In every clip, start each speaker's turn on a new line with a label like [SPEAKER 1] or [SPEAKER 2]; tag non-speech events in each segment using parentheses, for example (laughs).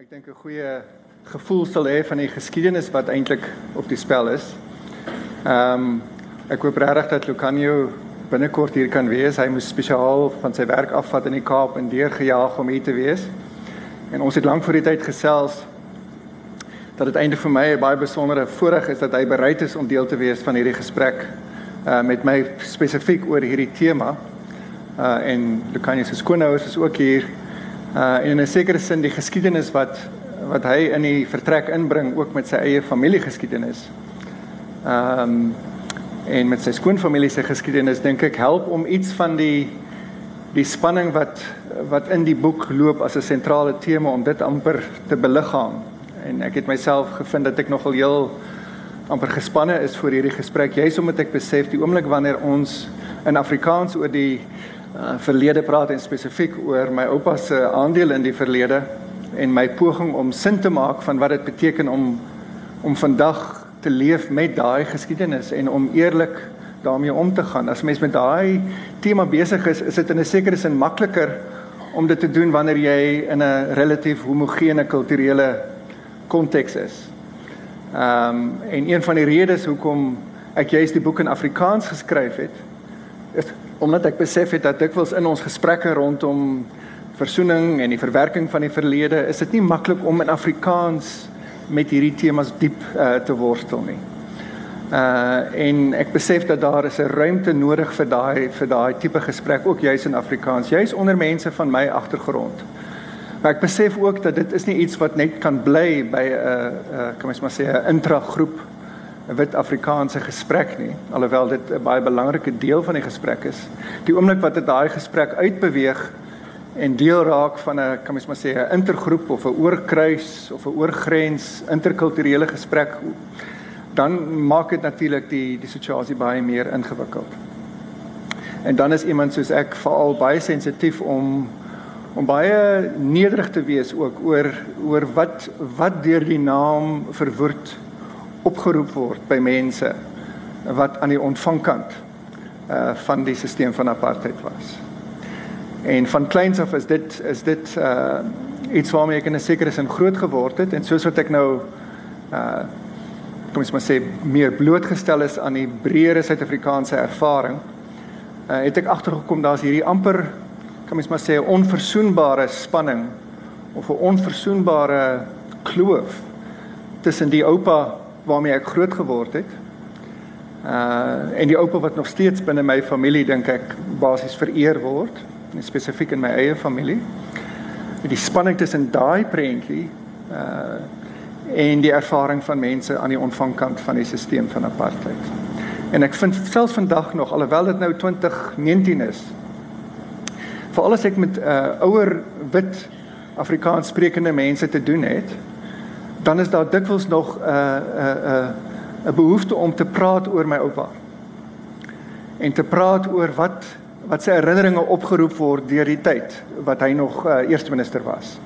[SPEAKER 1] Ek dink 'n goeie gevoel sal hê van die geskiedenis wat eintlik op die spel is. Ehm um, ek hoop regtig dat Lucanio binnekort hier kan wees. Hy moes spesiaal van sy werk afvat in die Kaap en deurgejaag om hier te wees. En ons het lank voor die tyd gesels dat dit eintlik vir my 'n baie besondere voorreg is dat hy bereid is om deel te wees van hierdie gesprek uh met my spesifiek oor hierdie tema. Uh en Lucanio se skoonouers is ook hier. Uh en in 'n sekere sin die geskiedenis wat wat hy in die vertrek inbring ook met sy eie familiegeskiedenis. Ehm um, en met sy skoonfamilie se geskiedenis dink ek help om iets van die die spanning wat wat in die boek loop as 'n sentrale tema om dit amper te beliggaam. En ek het myself gevind dat ek nogal heel amper gespanne is vir hierdie gesprek juis omdat ek besef die oomblik wanneer ons in Afrikaans oor die uh, verlede praat en spesifiek oor my oupa se aandeel in die verlede en my poging om sin te maak van wat dit beteken om om vandag te leef met daai geskiedenis en om eerlik daarmee om te gaan. As mens met daai tema besig is, is dit in 'n sekere sin makliker om dit te doen wanneer jy in 'n relatief homogene kulturele konteks is. Ehm um, en een van die redes hoekom ek juist die boek in Afrikaans geskryf het, is omdat ek besef het dat dikwels in ons gesprekke rondom versoening en die verwerking van die verlede is dit nie maklik om in Afrikaans met hierdie temas diep uh, te worstel nie. Uh en ek besef dat daar is 'n ruimte nodig vir daai vir daai tipe gesprek ook juis in Afrikaans, juis onder mense van my agtergrond. Maar ek besef ook dat dit is nie iets wat net kan bly by 'n uh, uh, kom ons maar sê 'n intragroep 'n wit Afrikaanse gesprek nie, alhoewel dit 'n baie belangrike deel van die gesprek is. Die oomblik wat dit daai gesprek uitbeweeg en deel raak van 'n kan mens maar sê 'n intergroep of 'n oorkruis of 'n oorgrens interkulturele gesprek, dan maak dit natuurlik die die situasie baie meer ingewikkeld. En dan is iemand soos ek veral baie sensitief om om baie nederig te wees ook oor oor wat wat deur die naam verwoord opgeroep word by mense wat aan die ontvangkant uh van die stelsel van apartheid was. En van kleins af is dit is dit uh iets waarmee ek in 'n sekere sin groot geword het en soos wat ek nou uh kom ons maar sê meer blootgestel is aan die breëre Suid-Afrikaanse ervaring, uh het ek agtergekom daar's hierdie amper kan mens maar sê 'n onverzoenbare spanning of 'n onverzoenbare kloof tussen die oupa waarmee ek groot geword het. Uh en die oupa wat nog steeds binne my familie dink ek basies vereer word, spesifiek in my eie familie. Die spanning tussen daai prentjie uh en die ervaring van mense aan die ontvangkant van die stelsel van apartheid. En ek vind selfs vandag nog alhoewel dit nou 2019 is, veral as ek met uh ouer wit Afrikaans sprekende mense te doen het, dan is daar dikwels nog 'n 'n 'n 'n behoefte om te praat oor my oupa. En te praat oor wat wat sy herinneringe opgeroep word deur die tyd wat hy nog uh, eerste minister was.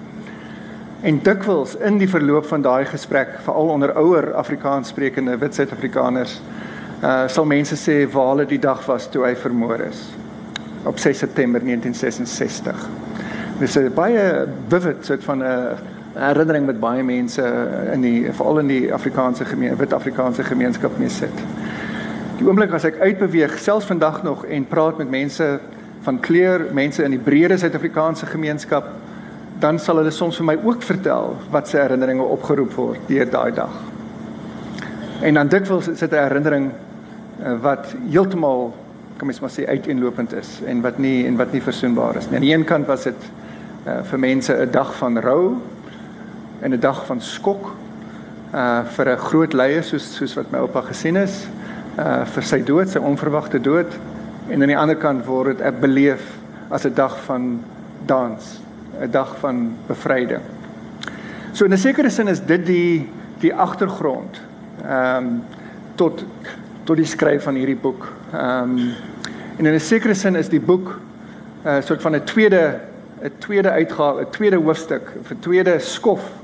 [SPEAKER 1] En dikwels in die verloop van daai gesprek, veral onder ouer Afrikaans sprekende wit Suid-Afrikaners, uh sal mense sê waar hulle die dag was toe hy vermoor is op 6 September 1966. Dis 'n baie vivid soort van 'n uh, herinnering met baie mense in die veral in die Afrikaanse gemeenskap, wit Afrikaanse gemeenskap mee sit. Die oomblik as ek uitbeweeg selfs vandag nog en praat met mense van kleur, mense in die breëre Suid-Afrikaanse gemeenskap, dan sal hulle soms vir my ook vertel wat se herinneringe opgeroep word deur daai dag. En dan dikwels is dit 'n herinnering eh, wat heeltemal kom ons maar sê uiteenlopend is en wat nie en wat nie versoenbaar is nie. Aan die een kant was dit uh, vir mense 'n dag van rou in 'n dag van skok uh vir 'n groot leier soos soos wat my oupa gesien is uh vir sy dood, sy onverwagte dood en aan die ander kant word dit beleef as 'n dag van dans, 'n dag van bevryding. So in 'n sekere sin is dit die die agtergrond ehm um, tot tot die skryf van hierdie boek. Ehm um, en in 'n sekere sin is die boek 'n uh, soort van 'n tweede 'n tweede uitgawe, 'n tweede hoofstuk, 'n tweede skof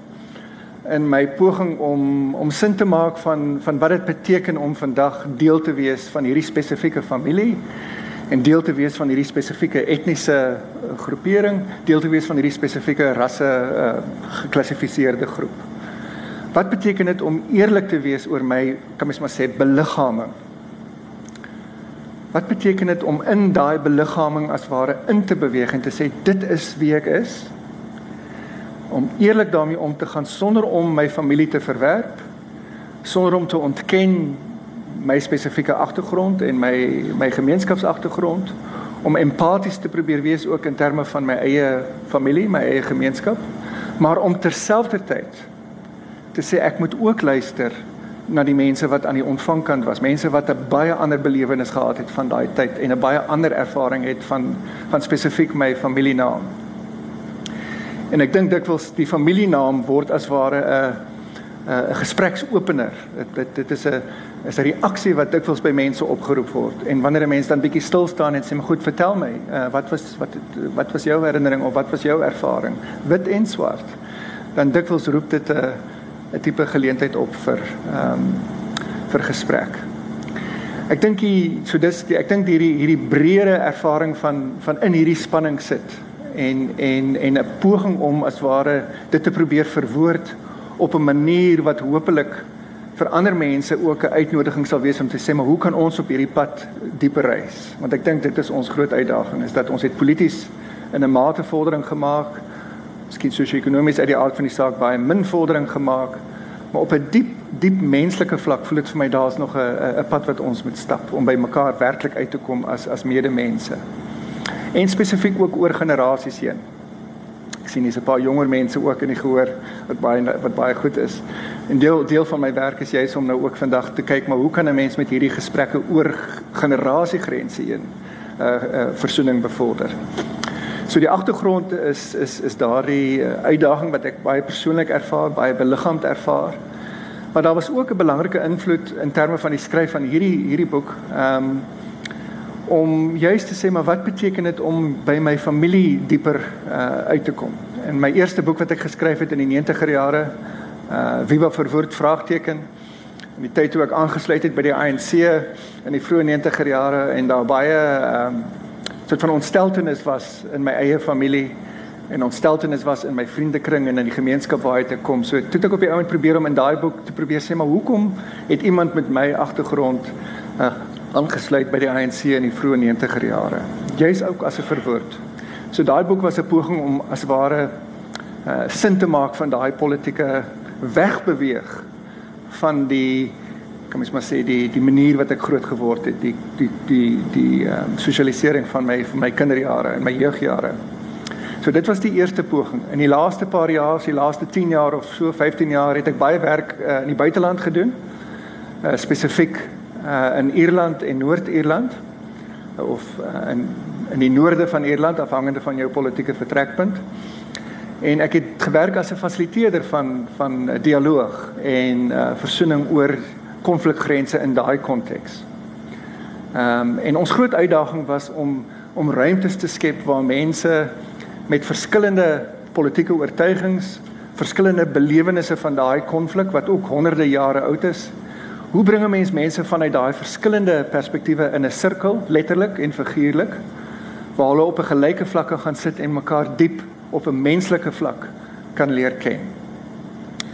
[SPEAKER 1] in my poging om om sin te maak van van wat dit beteken om vandag deel te wees van hierdie spesifieke familie en deel te wees van hierdie spesifieke etniese groepering, deel te wees van hierdie spesifieke rasse uh, geklassifiseerde groep. Wat beteken dit om eerlik te wees oor my, kan mens maar sê, beliggaaming? Wat beteken dit om in daai beliggaaming as ware in te beweeg en te sê dit is wie ek is? Om eerlik daarmee om te gaan sonder om my familie te verwerp, sonder om te ontken my spesifieke agtergrond en my my gemeenskapsagtergrond om empaties te probeer wees ook in terme van my eie familie, my eie gemeenskap, maar om terselfdertyd te sê ek moet ook luister na die mense wat aan die ontvangkant was, mense wat 'n baie ander belewenis gehad het van daai tyd en 'n baie ander ervaring het van van spesifiek my familienaam. En ek dink dikwels die familienaam word as ware 'n 'n gespreksopener. Dit dit dit is 'n is 'n reaksie wat dikwels by mense opgeroep word. En wanneer 'n mens dan bietjie stil staan en sê, "Maar goed, vertel my, uh, wat was wat wat was jou herinnering of wat was jou ervaring, wit en swart?" Dan dikwels roep dit 'n uh, 'n tipe geleentheid op vir ehm um, vir gesprek. Ek dink hier so dis die, ek dink hierdie hierdie breëre ervaring van van in hierdie spanning sit en en en 'n poging om as ware dit te probeer verwoord op 'n manier wat hopelik vir ander mense ook 'n uitnodiging sal wees om te sê maar hoe kan ons op hierdie pad dieper reis? Want ek dink dit is ons groot uitdaging is dat ons het polities in 'n mate vordering gemaak miskien sosio-ekonomies uit die aard van die saak baie min vordering gemaak, maar op 'n diep diep menslike vlak voel dit vir my daar's nog 'n 'n pad wat ons moet stap om by mekaar werklik uit te kom as as medemense. En spesifiek ook oor generasies heen. Ek sien hier's 'n paar jonger mense ook in die gehoor wat baie wat baie goed is. En deel deel van my werk is juis om nou ook vandag te kyk maar hoe kan 'n mens met hierdie gesprekke oor generasiegrense heen uh uh versoening bevorder. So die agtergrond is is is daardie eh, uitdaging wat ek baie persoonlik ervaar, baie beliggaamd ervaar. Maar daar was ook 'n belangrike invloed in terme van die skryf van hierdie hierdie boek. Ehm um, om juist te sê maar wat beteken dit om by my familie dieper uh, uit te kom. In my eerste boek wat ek geskryf het in die 90er jare, uh Viva verwoord vraagteken in die tyd toe ek aangesluit het by die ANC in die vroeë 90er jare en daar baie ehm um, soort van ontsteltenis was in my eie familie en ontsteltenis was in my vriendekring en in die gemeenskap waar ek kom. So toe ek op die oomblik probeer om in daai boek te probeer sê maar hoekom het iemand met my agtergrond uh, aangesluit by die ANC in die vroeë 90er jare. Jy's ook as 'n verwoord. So daai boek was 'n poging om as ware uh, sin te maak van daai politieke wegbeweeg van die kan mens maar sê die die manier wat ek groot geword het, die die die die ehm um, sosialisering van my van my kinderjare en my jeugjare. So dit was die eerste poging. In die laaste paar jaar, die laaste 10 jaar of so 15 jaar het ek baie werk uh, in die buiteland gedoen. Uh, spesifiek uh, in Ierland en Noord-Ierland of uh, in in die noorde van Ierland afhangende van jou politieke vertrekpunt. En ek het gewerk as 'n fasiliteerder van van dialoog en uh, versoening oor konflikgrense in daai konteks. Ehm um, en ons groot uitdaging was om om ruimtes te skep waar mense met verskillende politieke oortuigings, verskillende belewennisse van daai konflik wat ook honderde jare oud is. Hoe bring 'n mens mense vanuit daai verskillende perspektiewe in 'n sirkel, letterlik en figuurlik, waar hulle op 'n gelyke vlakke gaan sit en mekaar diep op 'n menslike vlak kan leer ken.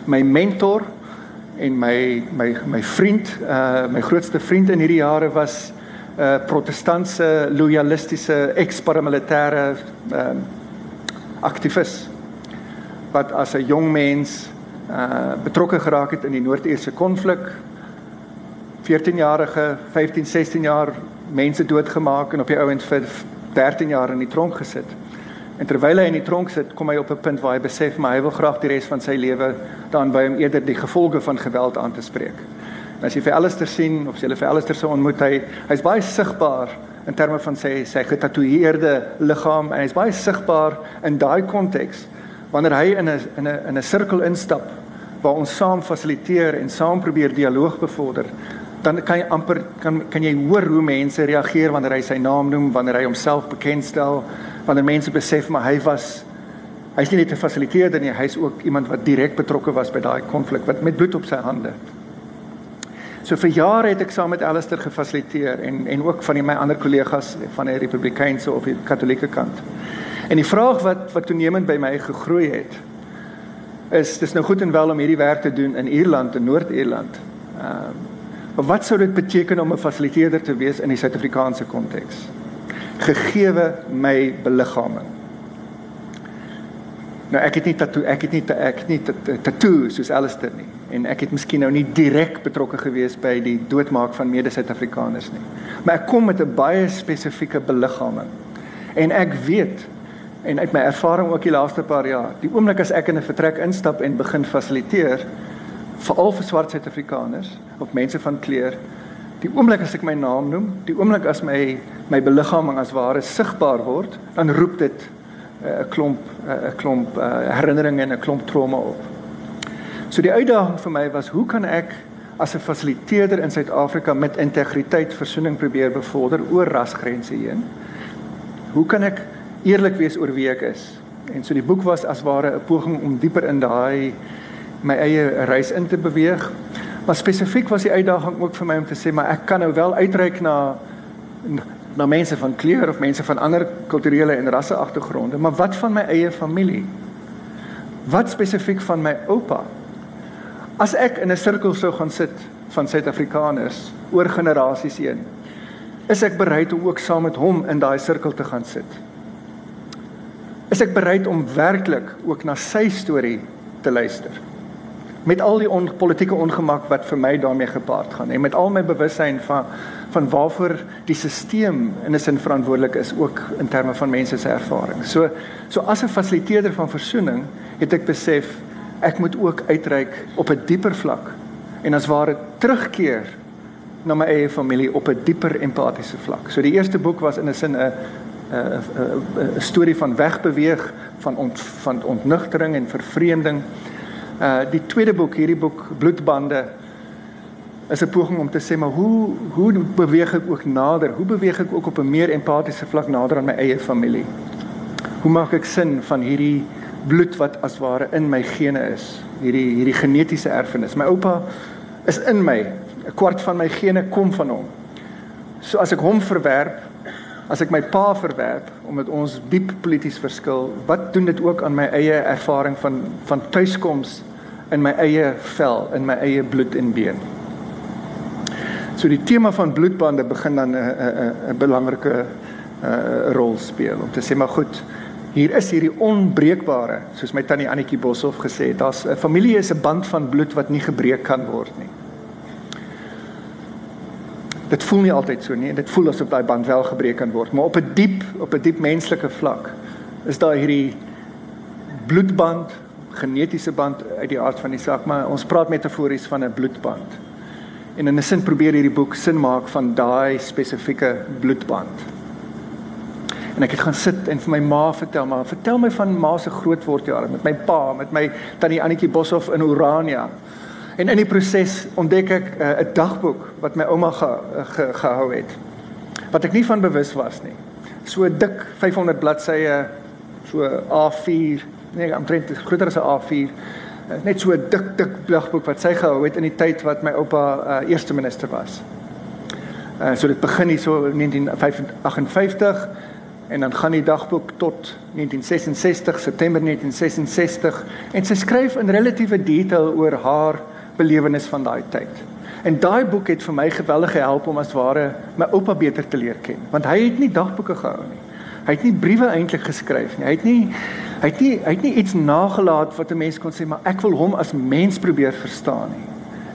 [SPEAKER 1] My mentor en my my my vriend, uh my grootste vriend in hierdie jare was 'n uh, protestantse loyalistiese ex-paramilitêre uh aktivis wat as 'n jong mens uh betrokke geraak het in die Noord-Ierse konflik. 14 jarige, 15, 16 jaar mense doodgemaak en op die ouens vir 13 jaar in die tronk gesit. En terwyl hy in die tronk sit, kom hy op 'n punt waar hy besef maar hy wil graag die res van sy lewe daan by hom eerder die gevolge van geweld aan te spreek. En as jy vir Alistair sien of jy vir Alistair se ontmoet hy, hy's baie sigbaar in terme van sy sy getatoeëerde liggaam en hy's baie sigbaar in daai konteks wanneer hy in 'n in 'n in 'n sirkel instap waar ons saam fasiliteer en saam probeer dialoog bevorder dan kan jy amper kan kan jy hoor hoe mense reageer wanneer hy sy naam noem wanneer hy homself bekendstel wanneer mense besef maar hy was hy's nie net 'n fasiliteerder nie, hy's ook iemand wat direk betrokke was by daai konflik wat met bloed op sy hande. So vir jare het ek saam met Alistair gefasiliteer en en ook van die, my ander kollegas van die Republikeinse of die Katolieke kant. En die vraag wat wat toenemend by my gegroei het is dis nou goed en wel om hierdie werk te doen in Ierland en Noord-Ierland. Ehm um, wat sou dit beteken om 'n fasiliteerder te wees in die Suid-Afrikaanse konteks? Gegeewe my beliggaaming. Nou ek het nie tatoe ek het nie ek het nie tatoe soos Alistair nie en ek het miskien nou nie direk betrokke gewees by die doodmaak van mede-Suid-Afrikaners nie. Maar ek kom met 'n baie spesifieke beliggaaming. En ek weet en uit my ervaring ook die laaste paar jaar, die oomblik as ek in 'n vertrek instap en begin fasiliteer veral vir swart Suid-Afrikaners of mense van kleur, die oomblik as ek my naam noem, die oomblik as my my beliggaaming as ware sigbaar word, dan roep dit eh, 'n uh, klomp 'n uh, klomp uh, herinneringe en 'n klomp trauma op. So die uitdaging vir my was hoe kan ek as 'n fasiliteerder in Suid-Afrika met integriteit versoening probeer bevorder oor rasgrense heen? Hoe kan ek eerlik wees oor wie ek is. En so die boek was as ware 'n poging om dieper in daai my eie reis in te beweeg. Maar spesifiek was die uitdaging ook vir my om te sê maar ek kan nou wel uitreik na na mense van kleur of mense van ander kulturele en rasse agtergronde, maar wat van my eie familie? Wat spesifiek van my oupa? As ek in 'n sirkel sou gaan sit van Suid-Afrikaners oor generasies heen, is ek bereid om ook saam met hom in daai sirkel te gaan sit is ek bereid om werklik ook na sy storie te luister. Met al die on, politieke ongemak wat vir my daarmee gepaard gaan en met al my bewussyn van van waarvoor die stelsel in 'n sin verantwoordelik is ook in terme van mense se ervaring. So so as 'n fasiliteerder van versoening het ek besef ek moet ook uitreik op 'n dieper vlak en as ware terugkeer na my eie familie op 'n dieper empatiese vlak. So die eerste boek was in 'n sin 'n 'n 'n storie van wegbeweeg van ont, van ontnugtering en vervreemding. Uh die tweede boek, hierdie boek Bloedbande is 'n poging om te sê maar hoe hoe beweeg ek ook nader? Hoe beweeg ek ook op 'n meer empatiese vlak nader aan my eie familie? Hoe maak ek sin van hierdie bloed wat as ware in my gene is? Hierdie hierdie genetiese erfenis. My oupa is in my. 'n Kwart van my gene kom van hom. So as ek hom verwerp, as ek my pa verwerp omdat ons diep polities verskil, wat doen dit ook aan my eie ervaring van van tuiskoms in my eie vel, in my eie bloed en been. So die tema van bloedbande begin dan 'n 'n 'n belangrike uh, rol speel om te sê maar goed, hier is hierdie onbreekbare, soos my tannie Annetjie Boshoff gesê het, daar's 'n familie is 'n band van bloed wat nie gebreek kan word nie dit voel nie altyd so nie. En dit voel asof daai band wel gebreek kan word maar op 'n diep op 'n diep menslike vlak is daar hierdie bloedband genetiese band uit die aard van die saak maar ons praat metafories van 'n bloedband. En in 'n sin probeer hierdie boek sin maak van daai spesifieke bloedband. En ek het gaan sit en vir my ma vertel maar vertel my van ma se grootwordjare met my pa met my tannie Annetjie Boshoff in Orania En in die proses ontdek ek eh, 'n uh, dagboek wat my ouma ge, ge, gehou het. Wat ek nie van bewus was nie. So dik 500 bladsye, so A4, nee, omtrent groter as 'n A4. Eh, net so 'n dik dik dagboek wat sy gehou het in die tyd wat my oupa uh, eerste minister was. Uh, so dit begin hier so 1958 en dan gaan die dagboek tot 1966 September 1966 en sy skryf in relatiewe detail oor haar belewenis van daai tyd. En daai boek het vir my geweldig gehelp om as ware my oupa beter te leer ken, want hy het nie dagboeke gehou nie. Hy het nie briewe eintlik geskryf nie. Hy het nie hy het nie hy het nie iets nagelaat wat 'n mens kon sê maar ek wil hom as mens probeer verstaan nie.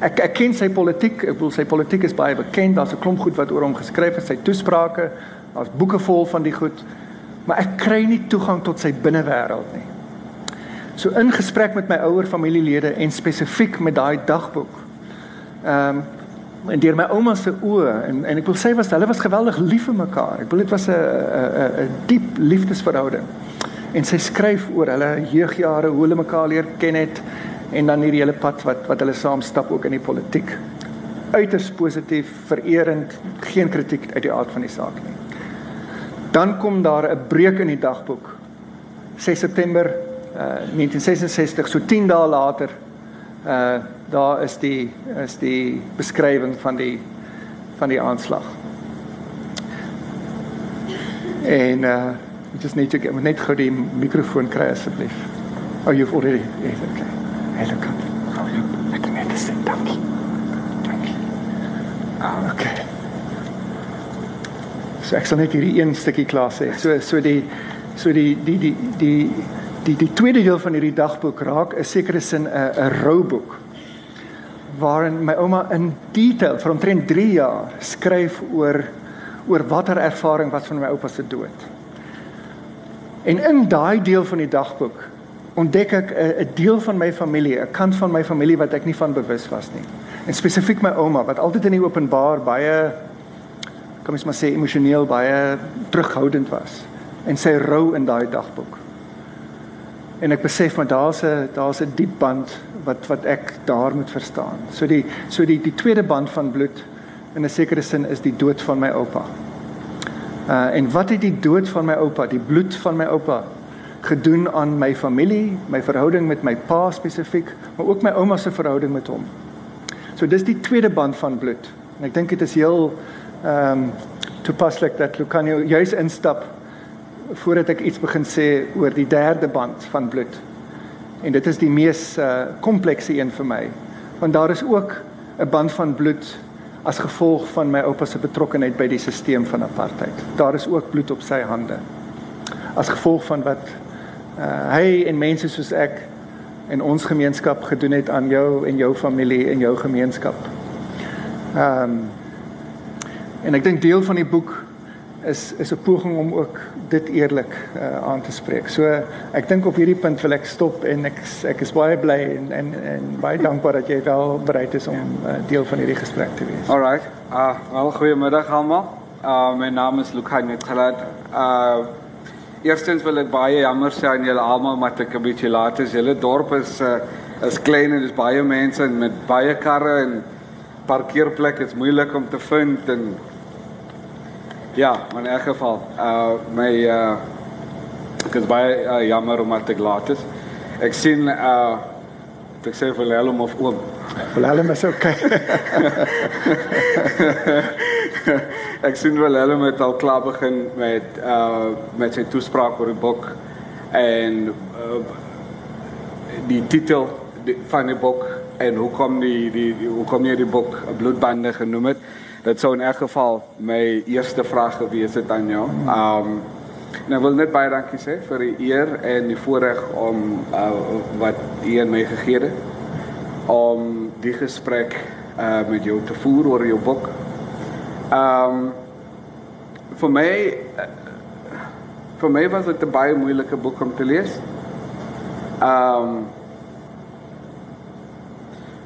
[SPEAKER 1] Ek ek ken sy politiek, ek wil sy politiek is baie bekend. Daar's 'n klomp goed wat oor hom geskryf is, sy toesprake, daar's boeke vol van die goed. Maar ek kry nie toegang tot sy binnewêreld nie. So in gesprek met my ouer familielede en spesifiek met daai dagboek. Ehm um, en deur my ouma se oë en en ek wil sê was hulle was geweldig lief vir mekaar. Ek wil dit was 'n 'n 'n diep liefdesverhouding. En sy skryf oor hulle jeugjare, hoe hulle mekaar leer ken het en dan hierdie hele pad wat wat hulle saam stap ook in die politiek. Uiters positief, vererend, geen kritiek uit die aard van die saak nie. Dan kom daar 'n breuk in die dagboek. 6 September 1966 so 10 dae later Uh daar is die is die beskrywing van die van die aanslag. En uh just need to get net gou die mikrofoon kry asseblief. Oh you've already yes, okay. Hello kan. Oh you ek net sê dankie. Dankie. Ah okay. So ek sal net hierdie een stukkie klaar sê. So so die so die die die die die die tweede deel van hierdie dagboek raak 'n sekere sin 'n 'n rouboek waarin my ouma in detail vir omtrent 3 jaar skryf oor oor watter ervaring was van my oupa se dood. En in daai deel van die dagboek ontdek ek 'n deel van my familie, 'n kant van my familie wat ek nie van bewus was nie. En spesifiek my ouma wat altyd in die openbaar baie kom ons maar sê emosioneel baie terughoudend was en sy rou in daai dagboek. En ek besef maar daar's 'n daar's 'n diep band wat wat ek daar moet verstaan. So die so die die tweede band van bloed in 'n sekere sin is die dood van my oupa. Uh en wat het die dood van my oupa, die bloed van my oupa gedoen aan my familie, my verhouding met my pa spesifiek, maar ook my ouma se verhouding met hom. So dis die tweede band van bloed. En ek dink dit is heel ehm um, toepaslik dat Lucanio juis instap voordat ek iets begin sê oor die derde band van bloed. En dit is die mees uh komplekse een vir my. Want daar is ook 'n band van bloed as gevolg van my oupa se betrokkeheid by die stelsel van apartheid. Daar is ook bloed op sy hande. As gevolg van wat uh hy en mense soos ek en ons gemeenskap gedoen het aan jou en jou familie en jou gemeenskap. Ehm um, en ek dink deel van die boek is is 'n poging om ook dit eerlik uh, aan te spreek. So ek dink op hierdie punt wil ek stop en ek ek is baie bly en en en baie dankbaar dat jy wel bereid is om uh, deel van hierdie gesprek te wees.
[SPEAKER 2] Alright. Ah, uh, wel goeiemiddag almal. Uh my naam is Lukai Netgelat. Uh eerstens wil ek baie jammer sê aan julle almal maar ek 'n bietjie laat is. Julle dorp is uh is klein en dis baie mense met baie karre en parkeerplekke is moeilik om te vind en Ja, maar in elk geval, uh my uh ek is baie uh, jammer omdat ek laat is. Ek sien uh ek sê vir Lelom of oom.
[SPEAKER 1] Lelom is okay. (laughs)
[SPEAKER 2] ek sien wel Lelom het al klaar begin met uh met sy toespraak oor die boek en uh, die titel van die boek en hoekom die die hoekom jy die boek bloedbande genoem het dit sou in elk geval my eerste vraag gewees het aan jou. Um en ek wil net baie dankie sê vir die eer en die voorreg om uh, wat u aan my gegee het om die gesprek uh met jou te voer oor jou boek. Um vir my uh, vir my was dit 'n baie moeilike boek om te lees. Um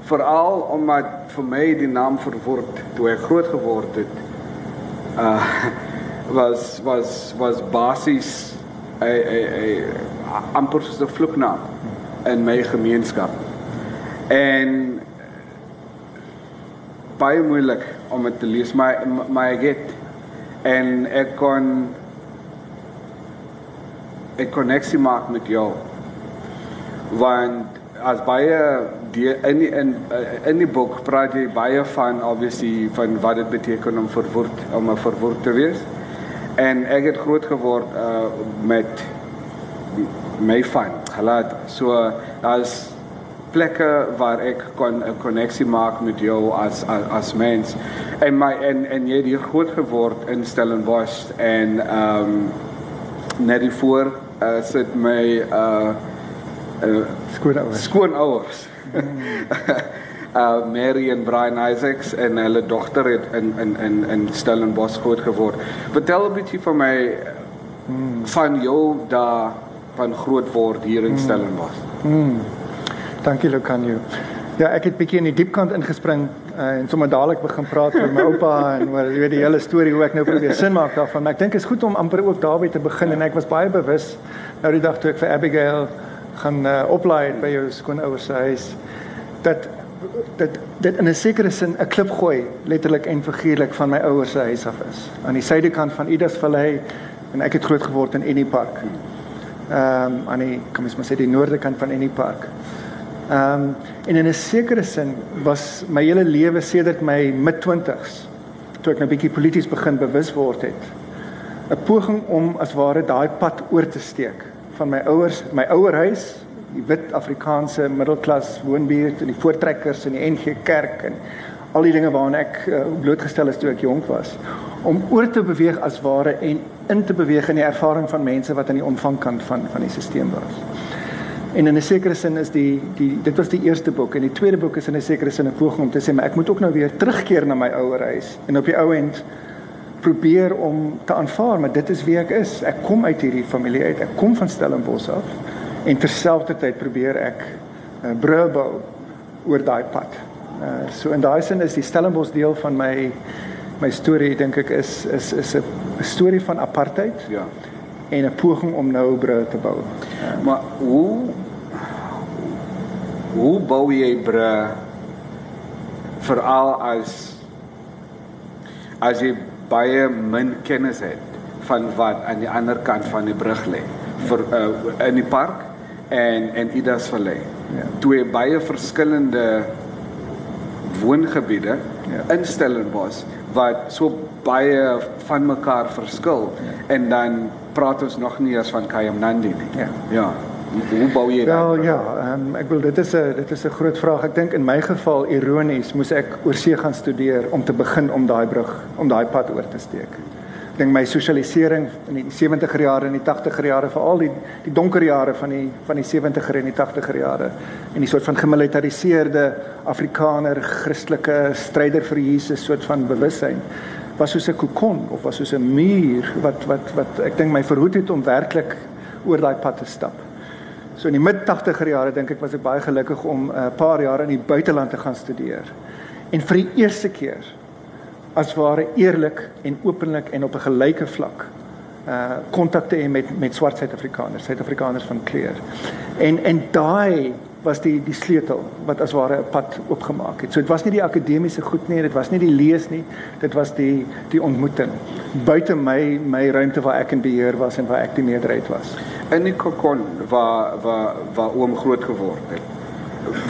[SPEAKER 2] veral omdat vir my die naam verword toe ek groot geword het uh (laughs) was was was basies 'n 'n 'n amper soos 'n vloeknaam in my gemeenskap. En baie moeilik om dit te lees maar maar ek het en ek kon ek koneksie maak met jou want as baie die in die, in uh, in die boek praat jy baie van obviously van wat dit beteken om verwoord om 'n verwoord te wees. En ek het groot geword uh met my van gelaat. So as plekke waar ek kon 'n koneksie maak met jou as as, as mens. En my en en jy het hier groot geword in Stellenbosch en um net voor uh, sit my uh
[SPEAKER 1] uh skoonouers.
[SPEAKER 2] Skoonouers. Uh Mary en Brian Isaacs en hulle dogter het in in in in Stellenbosch groot geword. Vertel 'n bietjie van my mm. van jou daar van groot word hier in mm. Stellenbosch.
[SPEAKER 1] Mm. Dankie Lucanio. Ja, ek het bietjie in die diep kant ingespring uh, en sommer dadelik begin praat oor my oupa en oor jy weet die hele storie hoe ek nou probeer sin maak daarvan. Maar ek dink is goed om amper ook daarby te begin en ek was baie bewus nou die dag toe ek vir Abigail gaan uh, oplaai by jou skoonouers se huis dat dat dit in 'n sekere sin 'n klip gooi letterlik en figuurlik van my ouers se huis af is aan die suidekant van Idas Vallei en ek het groot geword in Eni Park. Ehm um, aan die kom ons maar sê die noorde kant van Eni Park. Ehm um, en in 'n sekere sin was my hele lewe sedert my mid 20s toe ek nou bietjie polities begin bewus word het 'n poging om as ware daai pad oor te steek van my ouers, my ouerhuis, die wit Afrikaanse middelklas woonbuurt en die voortrekkers in die NG Kerk en al die dinge waaraan ek uh, blootgestel is toe ek jonk was om oor te beweeg as ware en in te beweeg in die ervaring van mense wat aan die ontvangkant van van die stelsel was. En in 'n sekere sin is die die dit was die eerste boek en die tweede boek is in 'n sekere sin 'n poging om te sê maar ek moet ook nou weer terugkeer na my ouerhuis en op die ou end probeer om te aanvaar maar dit is wie ek is. Ek kom uit hierdie familie uit. Ek kom van Stellenbosch af en terselfdertyd probeer ek uh, brûe bou oor daai pad. Uh, so in daai sin is die Stellenbosch deel van my my storie dink ek is is is 'n storie van apartheid.
[SPEAKER 2] Ja.
[SPEAKER 1] En 'n poging om nou brûe te bou.
[SPEAKER 2] Uh, maar hoe hoe bou jy brûe veral as as jy baie min kennis het van wat aan die ander kant van die brug lê vir uh, in die park en en Idas Vallei. Ja. Twee baie verskillende woongebiede ja. in Stellenbosch wat so baie van mekaar verskil ja. en dan praat ons nog nie eers van Kayamnandi nie. Ja. Ja. Hoe bou jy dit?
[SPEAKER 1] Wel ja, um, ek wil dit is 'n dit is 'n groot vraag. Ek dink in my geval ironies moes ek oorsee gaan studeer om te begin om daai brug, om daai pad oor te steek. Ek dink my sosialisering in die 70er jare en die 80er jare, veral die die donker jare van die van die 70er en die 80er jare en die soort van gemilitariseerde Afrikaner Christelike stryder vir Jesus soort van bewussyn was soos 'n kokon of was soos 'n muur wat wat wat ek dink my verhoed het om werklik oor daai pad te stap. So in die mid 80er jare dink ek was ek baie gelukkig om 'n uh, paar jaar in die buiteland te gaan studeer. En vir die eerste keer as ware eerlik en openlik en op 'n gelyke vlak uh kontak te hê met met swart Suid-Afrikaners, Suid-Afrikaners van kleur. En en daai was die die sleutel wat as ware 'n pad oopgemaak het. So dit was nie die akademiese goed nie, dit was nie die lees nie, dit was die die ontmoeting buite my my ruimte waar ek in beheer was en waar ek die meerderheid was
[SPEAKER 2] in die kokon waar waar waar oom groot geword het.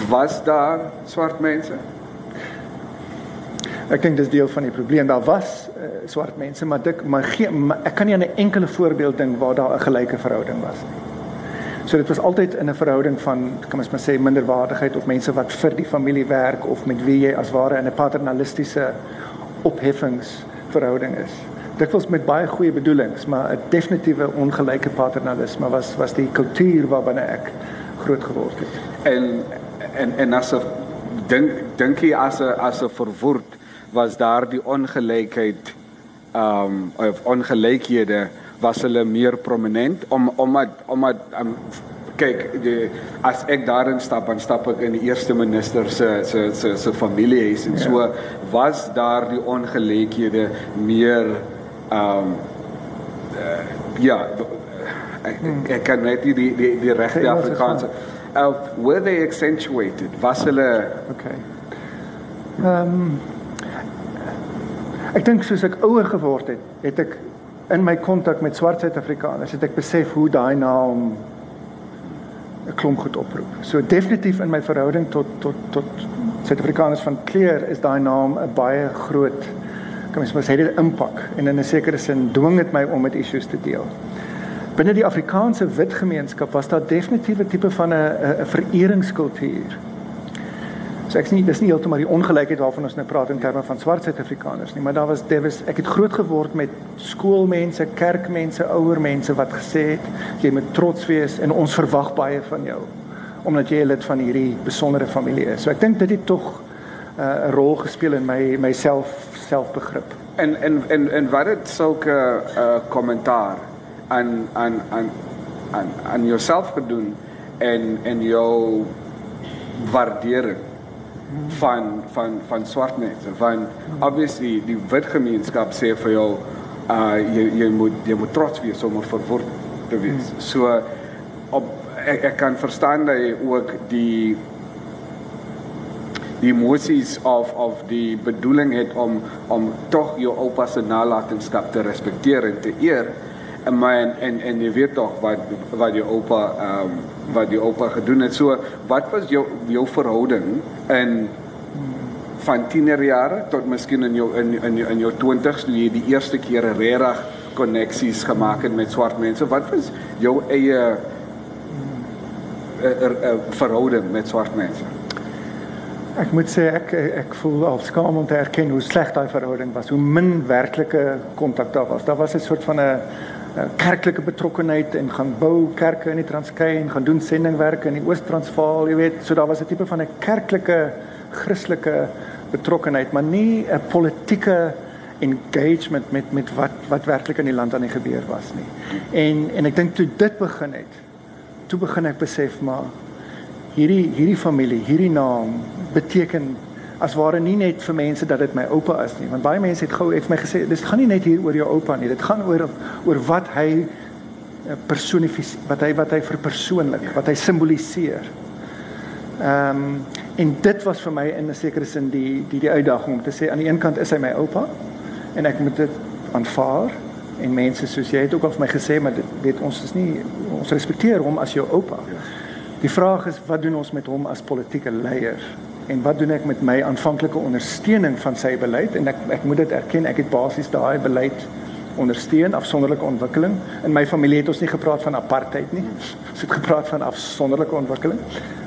[SPEAKER 2] Was daar swart mense?
[SPEAKER 1] Ek dink dis deel van die probleem. Daar was uh, swart mense, maar dit maar, geen, maar ek kan nie aan 'n enkele voorbeeld dink waar daar 'n gelyke verhouding was nie. So dit was altyd in 'n verhouding van kan ons maar sê minderwaardigheid of mense wat vir die familie werk of met wie jy as ware in 'n paternalistiese opheffingsverhouding is dikwels met baie goeie bedoelings, maar 'n definitiewe ongelyke paternalisme was was die kultuur waarbinne ek groot geword het.
[SPEAKER 2] En en en as 'n dink dink jy as 'n as 'n verwoord was daar die ongelykheid ehm um, of ongelykhede was hulle meer prominent om omdat omdat um, kyk die as ek daarin stap dan stap ek in die eerste minister se se se se familiehuis en ja. so was daar die ongelykhede meer ehm um, uh, ja ek, hmm. ek kan net die die die regte Afrikaanse uh, were they accentuated was hulle
[SPEAKER 1] okay ehm um, ek dink soos ek ouer geword het het ek in my kontak met swart Suid-Afrikaners het ek besef hoe daai naam 'n klomp goed oproep. So definitief in my verhouding tot tot tot Suid-Afrikaners van kleur is daai naam 'n baie groot kan mens maar sê dit impak en in 'n sekere sin dwing dit my om met issues te deel. Binne die Afrikaanse wit gemeenskap was daar definitief 'n tipe van 'n 'n vereringskultuur. So ek sê nie dis nie heeltemal die ongelykheid waarvan ons nou praat in terme van swart Suid-Afrikaners nie, maar daar was daar was ek het groot geword met skoolmense, kerkmense, ouer mense wat gesê het jy moet trots wees en ons verwag baie van jou omdat jy 'n lid van hierdie besondere familie is. So ek dink dit het tog uh, 'n rol gespeel in my myself selfbegrip.
[SPEAKER 2] En en en en wat het sulke uh kommentaar aan aan aan aan aan jouself gedoen en en jou waardering van van van swart mense van obviously die wit gemeenskap sê vir jou uh jy jy moet jy moet trots wees om verword te wees. So op ek, ek kan verstaan dat jy ook die die emosies of of die bedoeling het om om tog jou oupa se nalatenskap te respekteer en te eer en my en en, en jy weet tog wat wat jou oupa ehm um, wat die oupa gedoen het. So, wat was jou jou verhouding in van tienerjare tot miskien in jou in in in jou 20s toe jy die eerste keer regtig koneksies gemaak het met swart mense? Wat was jou eie uh, uh, uh, verhouding met swart mense?
[SPEAKER 1] Ek moet sê ek ek voel al skaam om te erken hoe sleg daai verhouding was, hoe min werklike kontak daar was. Daar was 'n soort van 'n kerklike betrokkenheid en gaan bou kerke in die Transkei en gaan doen sendingwerke in die Oos-Transvaal, jy weet, so daar was 'n tipe van 'n kerklike Christelike betrokkenheid, maar nie 'n politieke engagement met met wat wat werklik in die land aan die gebeur was nie. En en ek dink toe dit begin het, toe begin ek besef maar hierdie hierdie familie, hierdie naam beteken as ware nie net vir mense dat dit my oupa is nie, want baie mense het gou het my gesê dis gaan nie net hier oor jou oupa nie, dit gaan oor oor wat hy eh, personifiseer, wat hy wat hy verpersoonlik, wat hy simboliseer. Ehm um, en dit was vir my in 'n sekere sin die die die uitdaging om te sê aan die een kant is hy my oupa en ek moet dit aanvaar en mense soos jy het ook al vir my gesê maar dit weet ons is nie ons respekteer hom as jou oupa. Die vraag is wat doen ons met hom as politieke leier? En wat doen ek met my aanvanklike ondersteuning van sy beleid? En ek ek moet dit erken ek het basies daai beleid ondersteun afsonderlike ontwikkeling. In my familie het ons nie gepraat van apartheid nie. Ons het gepraat van afsonderlike ontwikkeling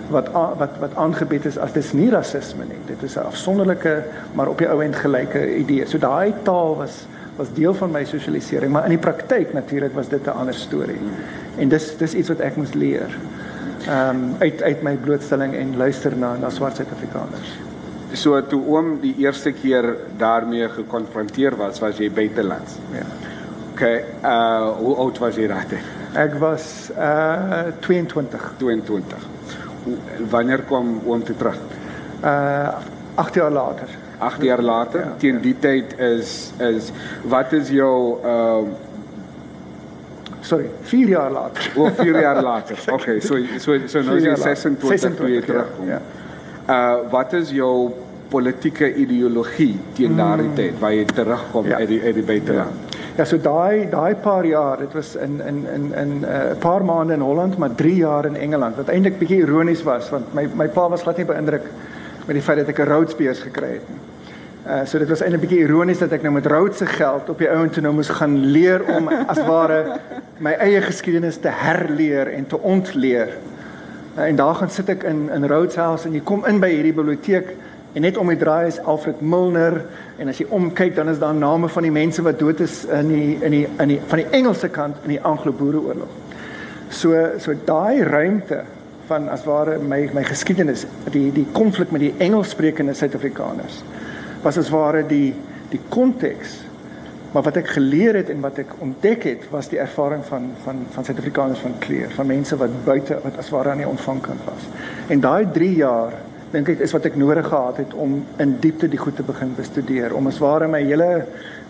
[SPEAKER 1] wat wat wat aangebied is as dis nie rasisme nie. Dit is 'n afsonderlike maar op die ou end gelyke idee. So daai taal was was deel van my sosialisering maar in die praktyk natuurlik was dit 'n ander storie. En dis dis iets wat ek moes leer ehm um, uit uit my blootstelling en luister na na swart Suid-Afrikaners.
[SPEAKER 2] So toe oom die eerste keer daarmee gekonfronteer was, was jy buitelands.
[SPEAKER 1] Ja.
[SPEAKER 2] OK, uh hoe oud was jy daardie?
[SPEAKER 1] Ek was uh 22.
[SPEAKER 2] 22. Wanneer kom oom toe terug?
[SPEAKER 1] Uh 8 jaar later.
[SPEAKER 2] 8 jaar later. Ja, Teen die ja. tyd is is wat is jou ehm uh,
[SPEAKER 1] sorry, 4 jaar later.
[SPEAKER 2] O, 4 jaar later. (laughs) Okay, so so so nou is jy 26 toe jy terugkom. Ja. Uh wat is jou politieke ideologie teen hmm. daardie tyd waar jy terugkom ja. uit die uit die buiteland?
[SPEAKER 1] Ja. Ja, so daai daai paar jaar, dit was in in in in 'n uh, paar maande in Holland, maar 3 jaar in Engeland. Wat eintlik bietjie ironies was, want my my pa was glad nie beïndruk met die feit dat ek 'n Rhodes gekry het nie. Uh so dit was eintlik 'n bietjie ironies dat ek nou met Rhodes se geld op die ouend toe nou moes gaan leer om as ware my eie geskiedenis te herleer en te ontleer. Uh, en daar gaan sit ek in in Rhodes House en jy kom in by hierdie biblioteek en net om die draai is Alfred Milner en as jy omkyk dan is daar name van die mense wat dood is in die in die in die van die Engelse kant in die Anglo-Boereoorlog. So so daai ruimte van as ware my my geskiedenis die die konflik met die Engelssprekende Suid-Afrikaners was as ware die die konteks maar wat ek geleer het en wat ek ontdek het was die ervaring van van van Suid-Afrikaners van kleur van mense wat buite wat as ware aan die ontvangkant was. En daai 3 jaar dink ek is wat ek nodig gehad het om in diepte die goed te begin bestudeer om as ware my hele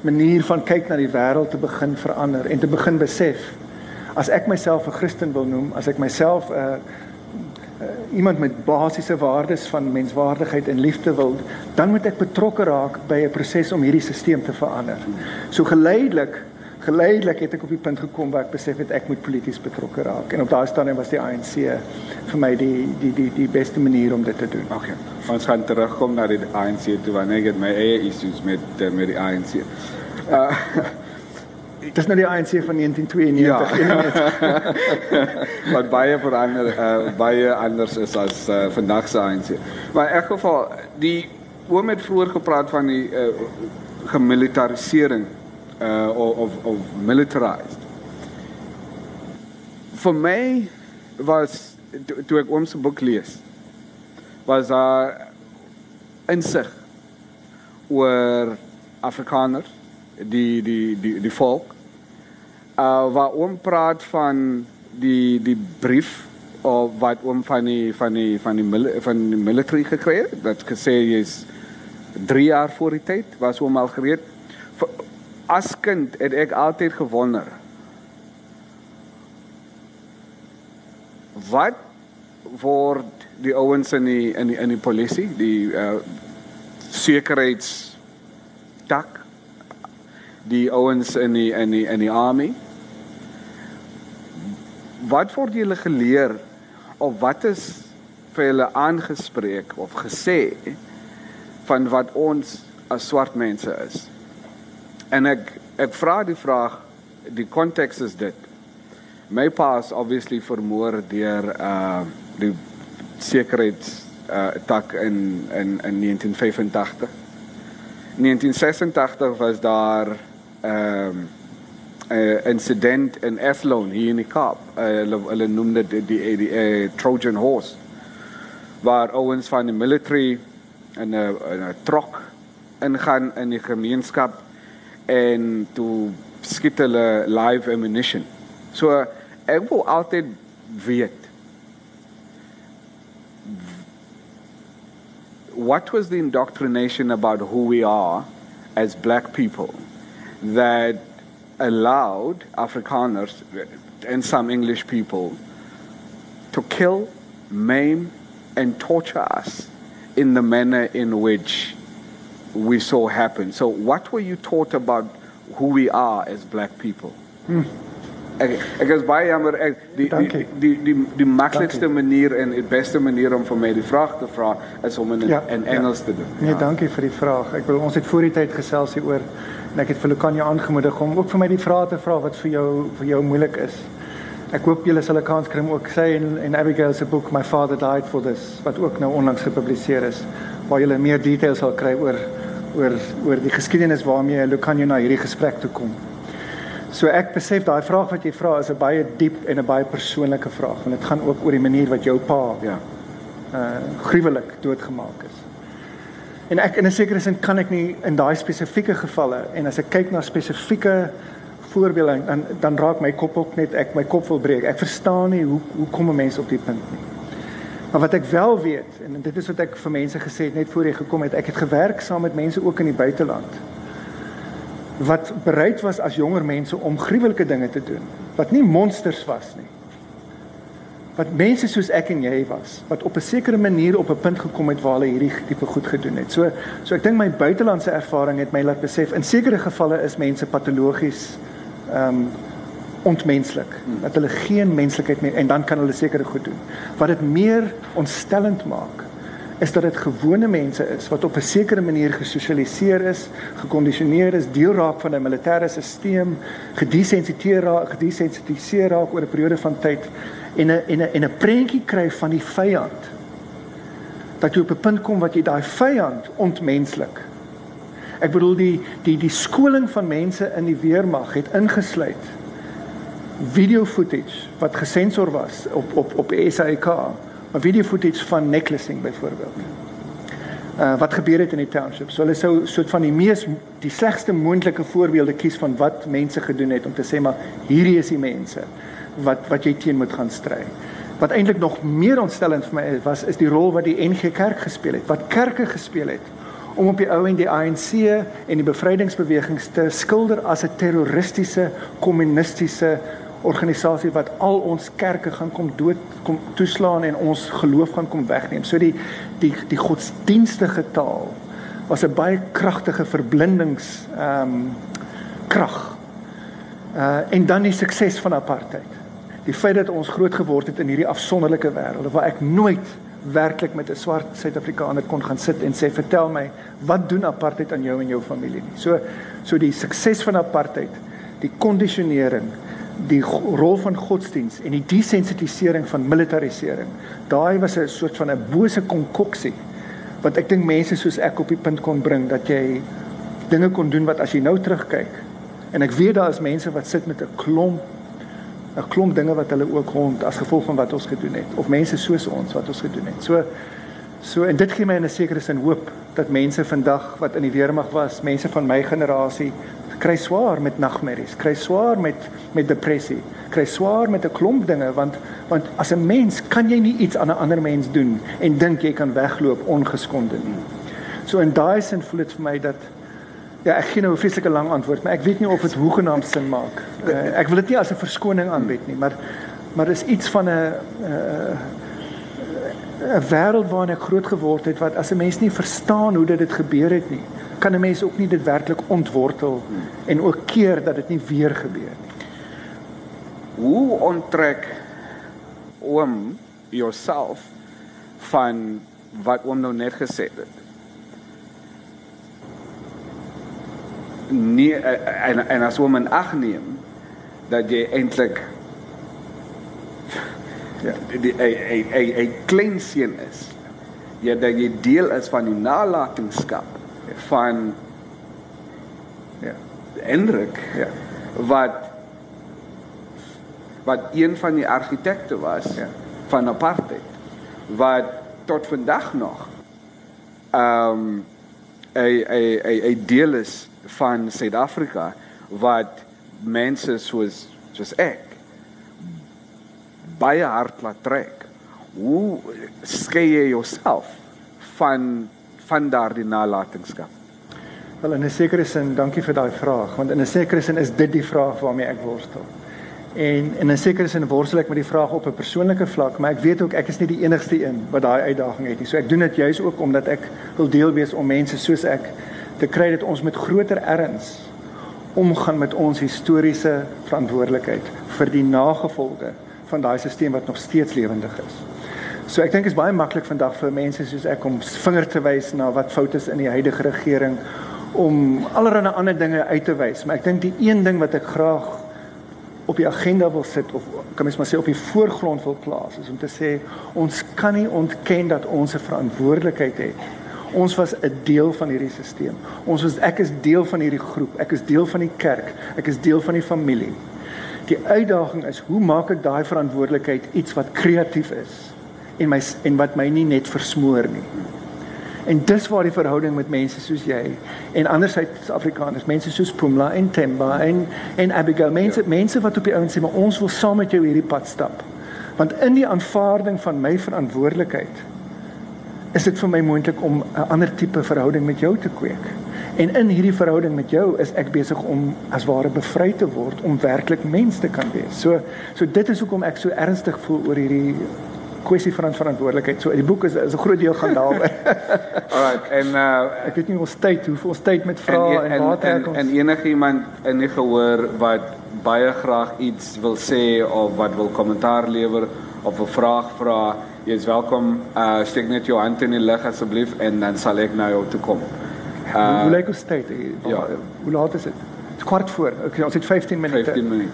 [SPEAKER 1] manier van kyk na die wêreld te begin verander en te begin besef as ek myself 'n Christen wil noem as ek myself 'n uh, iemand met basiese waardes van menswaardigheid en liefde wil, dan moet ek betrokke raak by 'n proses om hierdie stelsel te verander. So geleidelik, geleidelik het ek op die punt gekom waar ek besef het ek moet polities betrokke raak. En op daai stadium was die ANC vir my die die die die beste manier om dit te doen.
[SPEAKER 2] Okay. Ons gaan terugkom na die ANC toe wanneer ek my eie issues met met die ANC. Uh (laughs)
[SPEAKER 1] Dis nou die ANC van 1992. Ja. (laughs) (laughs)
[SPEAKER 2] Wat baie verander uh, baie anders is as uh, vandag se ANC. Maar in elk geval die oom het vroeër gepraat van die uh, gemilitarisering uh of of militarized. Vir my was toe to ek oom se boek lees was daar insig oor Afrikaners die die die die volk uh waar oom praat van die die brief of wat oom van die van die van die van die military gekry het dat gesê is 3 jaar voor die tyd was oom al gereed. As kind het ek altyd gewonder wat word die ouens in die in die in die polisie die uh sekuriteits tak die ouens in die in die in die army wat word julle geleer of wat is vir hulle aangespreek of gesê van wat ons as swart mense is. En ek ek vra die vraag die konteks is dit. My pa is obviously vermoor deur uh die sekuriteits uh tak in in in 1985. 1986 was daar ehm um, incident in Athlone hier in die Kaap. Uh, hulle hulle noem dit die die, die uh, Trojan horse waar ouens van die military in 'n 'n trok ingaan in die gemeenskap en toe skiet hulle live ammunition. So ek wil altyd weet what was the indoctrination about who we are as black people that allowed Afrikaners and some English people to kill, maim, and torture us in the manner in which we saw happen. So, what were you taught about who we are as black people? Hmm. Ek ek is baie jammer ek die die die die die maklikste manier en die beste manier om vir my die vraag te vra is om in ja, in. Engels ja. te doen.
[SPEAKER 1] Nee, ja. dankie vir die vraag. Ek wil ons het voor die tyd gesels hieroor en ek het vir Lukanya aangemoedig om ook vir my die vrae te vra wat vir jou vir jou moeilik is. Ek hoop julle sal 'n kans kry om ook sê en en Abigail se boek My Father Died for This wat ook nou onlangs gepubliseer is waar julle meer details sal kry oor oor oor die geskiedenis waarmee Lukanya na hierdie gesprek toe kom. So ek besef daai vraag wat jy vra is 'n baie diep en 'n baie persoonlike vraag want dit gaan ook oor die manier wat jou pa ja uh gruwelik doodgemaak is. En ek in 'n sekere sin kan ek nie in daai spesifieke gevalle en as ek kyk na spesifieke voorbeelde dan dan raak my kop ook net ek my kop wil breek. Ek verstaan nie hoe hoe kom 'n mens op die punt nie. Maar wat ek wel weet en dit is wat ek vir mense gesê het net voor jy gekom het, ek het gewerk saam met mense ook in die buiteland wat bereid was as jonger mense om gruwelike dinge te doen wat nie monsters was nie wat mense soos ek en jy was wat op 'n sekere manier op 'n punt gekom het waar hulle hierdie tipe goed gedoen het. So so ek dink my buitelandse ervaring het my laat besef in sekere gevalle is mense patologies ehm um, ontmenslik. Dat hulle geen menslikheid meer en dan kan hulle sekere goed doen. Wat dit meer ontstellend maak is dat dit gewone mense is wat op 'n sekere manier gesosialiseer is, gekondisioneer is, deel raak van 'n militêre stelsel, gedesensitiseer raak, gedesensitiseer raak oor 'n periode van tyd en 'n en 'n en 'n prentjie kry van die vyand. Dat jy op 'n punt kom wat jy daai vyand ontmenslik. Ek bedoel die die die skoling van mense in die weermag het ingesluit video footage wat gesensor was op op op SAK 'n video footage van necklacing byvoorbeeld. Uh wat gebeur het in die township. So hulle sou soort van die mees die slegste moontlike voorbeelde kies van wat mense gedoen het om te sê maar hierdie is die mense wat wat jy teen moet gaan stry. Wat eintlik nog meer ontstellend vir my was is die rol wat die NG Kerk gespeel het. Wat kerke gespeel het om op die ou en die ANC en die bevrydingsbewegings te skilder as 'n terroristiese kommunistiese organisasie wat al ons kerke gaan kom dood kom toeslaan en ons geloof gaan kom wegneem. So die die die godsdienstige taal was 'n baie kragtige verblindings ehm um, krag. Uh en dan die sukses van apartheid. Die feit dat ons groot geword het in hierdie afsonderlike wêreld waar ek nooit werklik met 'n swart Suid-Afrikaner kon gaan sit en sê vertel my wat doen apartheid aan jou en jou familie nie. So so die sukses van apartheid, die kondisionering die rol van godsdiens en die desensitisering van militarisering. Daai was 'n soort van 'n bose konkoksie wat ek dink mense soos ek op die punt kon bring dat jy dinge kon doen wat as jy nou terugkyk en ek weet daar is mense wat sit met 'n klomp 'n klomp dinge wat hulle ook rond as gevolg van wat ons gedoen het of mense soos ons wat ons gedoen het. So so en dit gee my 'n sekere sin hoop dat mense vandag wat in die weermag was, mense van my generasie kry swaar met nagmerries, kry swaar met met depressie, kry swaar met 'n klomp dinge want want as 'n mens kan jy nie iets aan 'n ander mens doen en dink jy kan wegloop ongeskonde nie. So in daai sin voel dit vir my dat ja, ek gee nou 'n vreeslike lang antwoord, maar ek weet nie of dit hoegenaamd sin maak. Uh, ek wil dit nie as 'n verskoning aanbied nie, maar maar is iets van 'n 'n uh, 'n wêreld waarin ek groot geword het wat as 'n mens nie verstaan hoe dit gebeur het nie kan 'n mens ook nie dit werklik ontwortel en ook keer dat dit nie weer gebeur nie.
[SPEAKER 2] Hoe onttrek oom jouself van wat oom nou net gesê het. Nee en en as oom in ag neem dat jy eintlik ja, 'n 'n 'n klein seun is. Ja, dat jy deel is van die nalatenskap van ja, Hendrik. Ja. Wat wat een van die argitekte was ja. van apartheid wat tot vandag nog ehm um, 'n 'n 'n 'n deel is van Suid-Afrika wat mense soos soos ek baie hard laat trek. Hoe skei jy jouself van van daardie nalatenskap?
[SPEAKER 1] Wel in 'n sekere sin, dankie vir daai vraag, want in 'n sekere sin is dit die vraag waarmee ek worstel. En in 'n sekere sin worstel ek met die vraag op 'n persoonlike vlak, maar ek weet ook ek is nie die enigste een wat daai uitdaging het nie. So ek doen dit juis ook omdat ek wil deel wees om mense soos ek te kry dat ons met groter erns omgaan met ons historiese verantwoordelikheid vir die nagevolge van daai stelsel wat nog steeds lewendig is. So ek dink is baie maklik vandag vir mense soos ek om vinger te wys na wat foute is in die huidige regering om allerlei ander dinge uit te wys, maar ek dink die een ding wat ek graag op die agenda wil sit of kan mens maar sê op die voorgrond wil plaas is om te sê ons kan nie ontken dat ons 'n verantwoordelikheid het. Ons was 'n deel van hierdie stelsel. Ons was ek is deel van hierdie groep. Ek is deel van die kerk. Ek is deel van die familie. Die uitdaging is hoe maak ek daai verantwoordelikheid iets wat kreatief is en my en wat my nie net versmoor nie. En dis waar die verhouding met mense soos jy en andersins Afrikaners, mense soos Pumla en Temba en en Abigail, mense ja. mense wat op die ouens sê maar ons wil saam met jou hierdie pad stap. Want in die aanvaarding van my verantwoordelikheid is dit vir my moontlik om 'n ander tipe verhouding met jou te kweek. En in hierdie verhouding met jou is ek besig om as ware bevry te word om werklik mens te kan wees. So so dit is hoekom ek so ernstig voel oor hierdie kwessie van verantwoordelikheid. So die boek is is 'n groot deel gaan daaroor. (laughs)
[SPEAKER 2] Alright, en uh
[SPEAKER 1] ek weet nie ons tyd, hoeveel ons tyd met vrae en, en, en trek ons?
[SPEAKER 2] En enigiemand in die gehoor wat baie graag iets wil sê of wat wil kommentaar lewer of 'n vraag vra, jy is welkom. Uh steek net jou hand in die lug asseblief en dan sal ek na jou toe kom.
[SPEAKER 1] Uh, hoe lyk ons tyd? Ja, hoe laat is dit? Dit's kwart voor. Okay, ons het 15 minute.
[SPEAKER 2] 15 minute.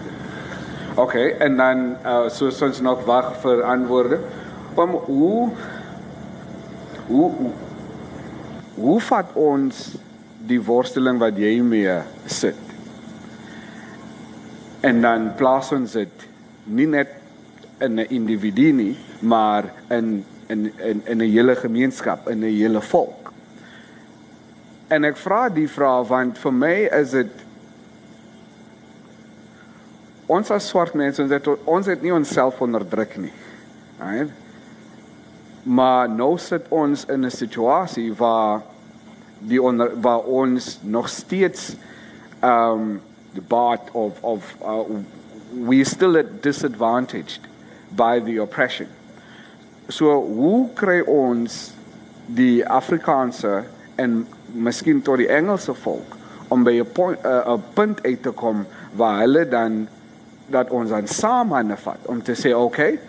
[SPEAKER 2] OK, en dan uh so ons nog wag vir antwoorde. Kom hoe hoe hoe vat ons die worsteling wat jy mee sit? En dan plaas ons dit nie net in 'n individu nie, maar in in in in 'n hele gemeenskap, in 'n hele volk. En ek vra die vraag want vir my is dit ons as swart mense ons het ons het nie onsself onderdruk nie. Right? Maar nou sit ons in 'n situasie waar die onder waar ons nog steeds um the part of of uh, we still at disadvantaged by the oppression. So hoe kry ons die Afrikaanse en miskien tot die Engelse volk om by 'n uh, punt uit te kom waar hulle dan dat ons aan samenhande vat om te sê okay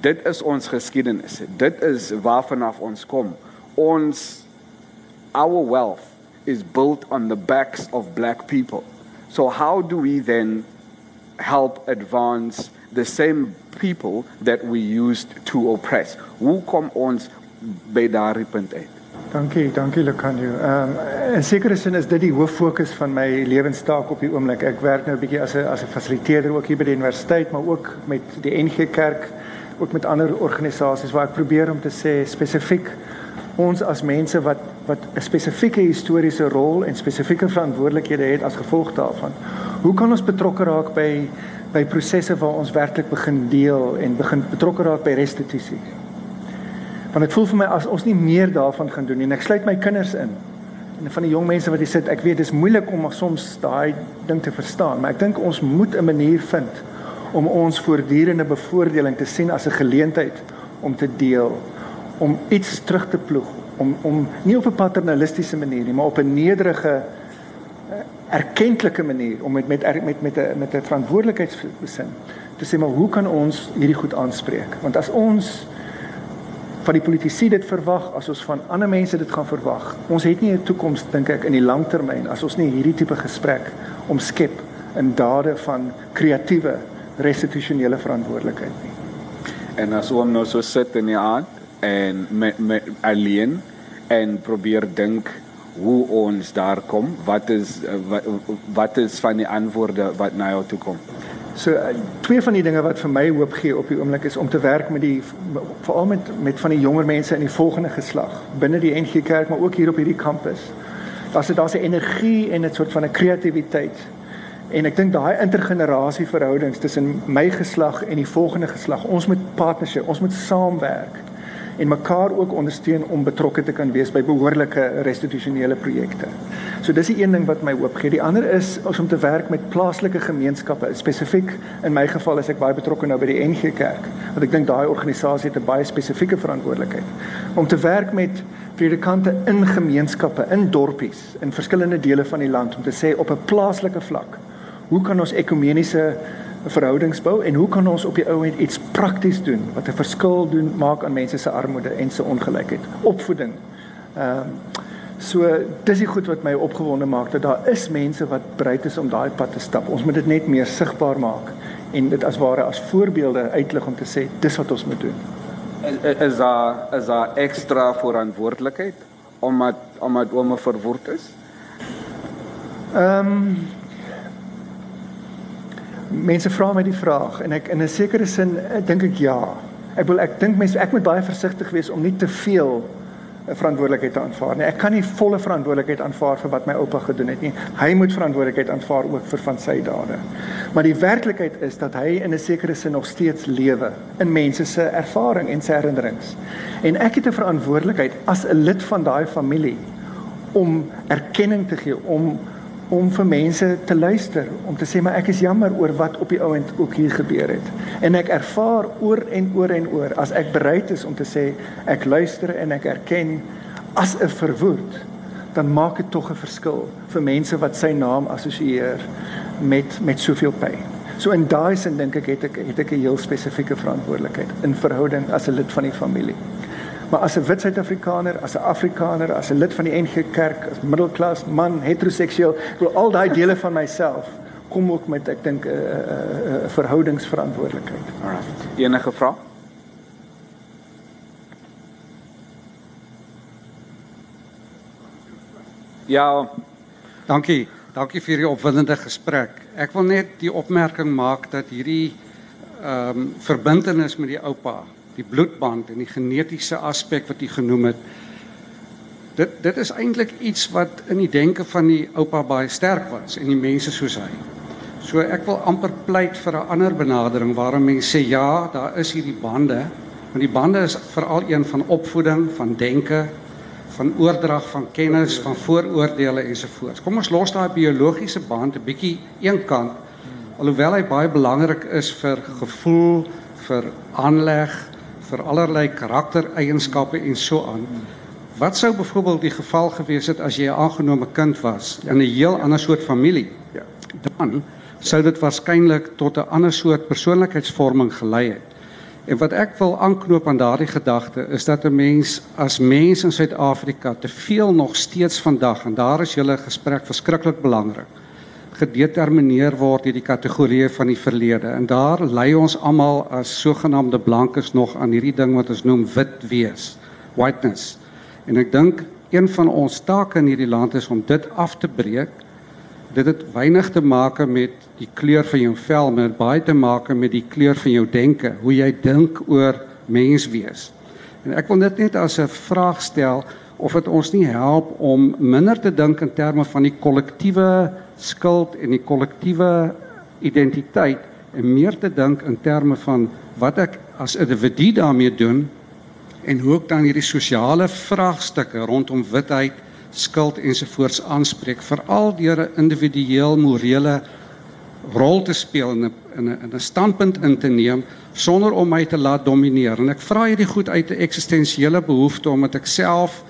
[SPEAKER 2] dit is ons geskiedenis. Dit is waarvan af ons kom. Ons our wealth is built on the backs of black people. So how do we then help advance the same people that we used to oppress? Hoe kom ons by daardie punt uit
[SPEAKER 1] Dankie, dankie Lekanjo. Ehm um, in sekere sin is dit die hoof fokus van my lewenstaak op die oomblik. Ek werk nou 'n bietjie as 'n as 'n fasiliteerder ook hier by die universiteit, maar ook met die NG Kerk, ook met ander organisasies waar ek probeer om te sê spesifiek ons as mense wat wat 'n spesifieke historiese rol en spesifieke verantwoordelikhede het as gevolg daarvan. Hoe kan ons betrokke raak by by prosesse waar ons werklik begin deel en begin betrokke raak by restituisie? Want dit voel vir my as ons nie meer daarvan gaan doen nie en ek sluit my kinders in. En van die jong mense wat hier sit, ek weet dis moeilik om soms daai ding te verstaan, maar ek dink ons moet 'n manier vind om ons voortdurende bevoordeling te sien as 'n geleentheid om te deel, om iets terug te ploeg, om om nie op 'n paternalistiese manier nie, maar op 'n nederige eh, erkenklike manier om met met met met 'n met 'n verantwoordelikheidsbesin te sê maar hoe kan ons hierdie goed aanspreek? Want as ons van die politici dit verwag, as ons van ander mense dit gaan verwag. Ons het nie 'n toekoms dink ek in die langtermyn as ons nie hierdie tipe gesprek omskep in dade van kreatiewe restitusionele verantwoordelikheid nie.
[SPEAKER 2] En as oom nou so sit in die aand en met met alleen en probeer dink hoe ons daar kom, wat is wat, wat is van die antwoorde wat na jou toe kom?
[SPEAKER 1] So uh, twee van die dinge wat vir my hoop gee op die oomblik is om te werk met die veral met met van die jonger mense in die volgende geslag binne die NG Kerk maar ook hier op hierdie kampus. Daar's daar's 'n energie en 'n soort van 'n kreatiwiteit. En ek dink daai intergenerasie verhoudings tussen my geslag en die volgende geslag, ons moet partnership, ons moet saamwerk en mekaar ook ondersteun om betrokke te kan wees by behoorlike restitusionele projekte. So dis die een ding wat my hoop gee. Die ander is om te werk met plaaslike gemeenskappe. Spesifiek in my geval is ek baie betrokke nou by die NG Kerk, want ek dink daai organisasie het 'n baie spesifieke verantwoordelikheid om te werk met predikante in gemeenskappe, in dorpies, in verskillende dele van die land om te sê op 'n plaaslike vlak, hoe kan ons ekumeniese verhoudings bou en hoe kan ons op die ou end iets prakties doen wat 'n verskil doen maak aan mense se armoede en se ongelykheid? Opvoeding. Ehm um, so dis die goed wat my opgewonde maak dat daar is mense wat bereid is om daai pad te stap. Ons moet dit net meer sigbaar maak en dit as ware as voorbeelde uitlig om te sê dis wat ons moet doen.
[SPEAKER 2] Is, is daar is daar ekstra verantwoordelikheid omdat omdat ouma verwoord is?
[SPEAKER 1] Ehm um, mense vra my die vraag en ek in 'n sekere sin eh, dink ek ja. Ek wil ek dink mense ek moet baie versigtig wees om nie te veel eh, verantwoordelikheid te aanvaar nie. Ek kan nie volle verantwoordelikheid aanvaar vir wat my oupa gedoen het nie. Hy moet verantwoordelikheid aanvaar ook vir van sy dade. Maar die werklikheid is dat hy in 'n sekere sin nog steeds lewe in mense se ervaring en se herinnerings. En ek het 'n verantwoordelikheid as 'n lid van daai familie om erkenning te gee, om om vir mense te luister, om te sê maar ek is jammer oor wat op die ouend ook hier gebeur het. En ek ervaar oor en oor en oor as ek bereid is om te sê ek luister en ek erken as 'n verwoed, dan maak dit tog 'n verskil vir mense wat sy naam assosieer met met soveel pyn. So in daai sin dink ek het ek het ek 'n heel spesifieke verantwoordelikheid in verhouding as 'n lid van die familie. Maar as 'n wit Suid-Afrikaner, as 'n Afrikaner, as 'n lid van die NG Kerk, as middelklas man, heteroseksueel, ek wil al daai dele van myself kom ook met ek dink 'n uh, uh, uh, verhoudingsverantwoordelikheid.
[SPEAKER 2] Alright. Enige vrae? Ja,
[SPEAKER 3] dankie. Dankie vir die opwindende gesprek. Ek wil net die opmerking maak dat hierdie ehm um, verbintenis met die oupa die bloedband en die genetiese aspek wat u genoem het. Dit dit is eintlik iets wat in die denke van die oupa baie sterk was en die mense soos hy. So ek wil amper pleit vir 'n ander benadering waarom mense sê ja, daar is hierdie bande, want die bande is veral een van opvoeding, van denke, van oordrag van kennis, van vooroordeele ensovoorts. Kom ons los daai biologiese band 'n bietjie eenkant alhoewel hy baie belangrik is vir gevoel, vir aanleg, vir allerlei karaktereienskappe en so aan. Wat sou byvoorbeeld die geval gewees het as jy 'n aangenome kind was in 'n heel ander soort familie? Ja. Dan sou dit waarskynlik tot 'n ander soort persoonlikheidsvorming gelei het. En wat ek wil aanknoop aan daardie gedagte is dat 'n mens as mens in Suid-Afrika te veel nog steeds vandag en daar is julle gesprek verskriklik belangrik gedetermineer word deur die kategorieë van die verlede. En daar lei ons almal as sogenaamde blankes nog aan hierdie ding wat ons noem wit wees, whiteness. En ek dink een van ons take in hierdie land is om dit af te breek. Dit het weinig te maak met die kleur van jou vel, maar baie te maak met die kleur van jou denke, hoe jy dink oor menswees. En ek wil dit net as 'n vraag stel of dit ons nie help om minder te dink in terme van die kollektiewe skuld en die kollektiewe identiteit en meer te dink in terme van wat ek as individu daarmee doen en hoe ek dan hierdie sosiale vraagstukke rondom witheid, skuld ensovoorts aanspreek veral deur 'n individueel morele rol te speel in 'n in 'n 'n standpunt in te neem sonder om my te laat domineer. En ek vra hierdie goed uit 'n eksistensiële behoefte omdat ek self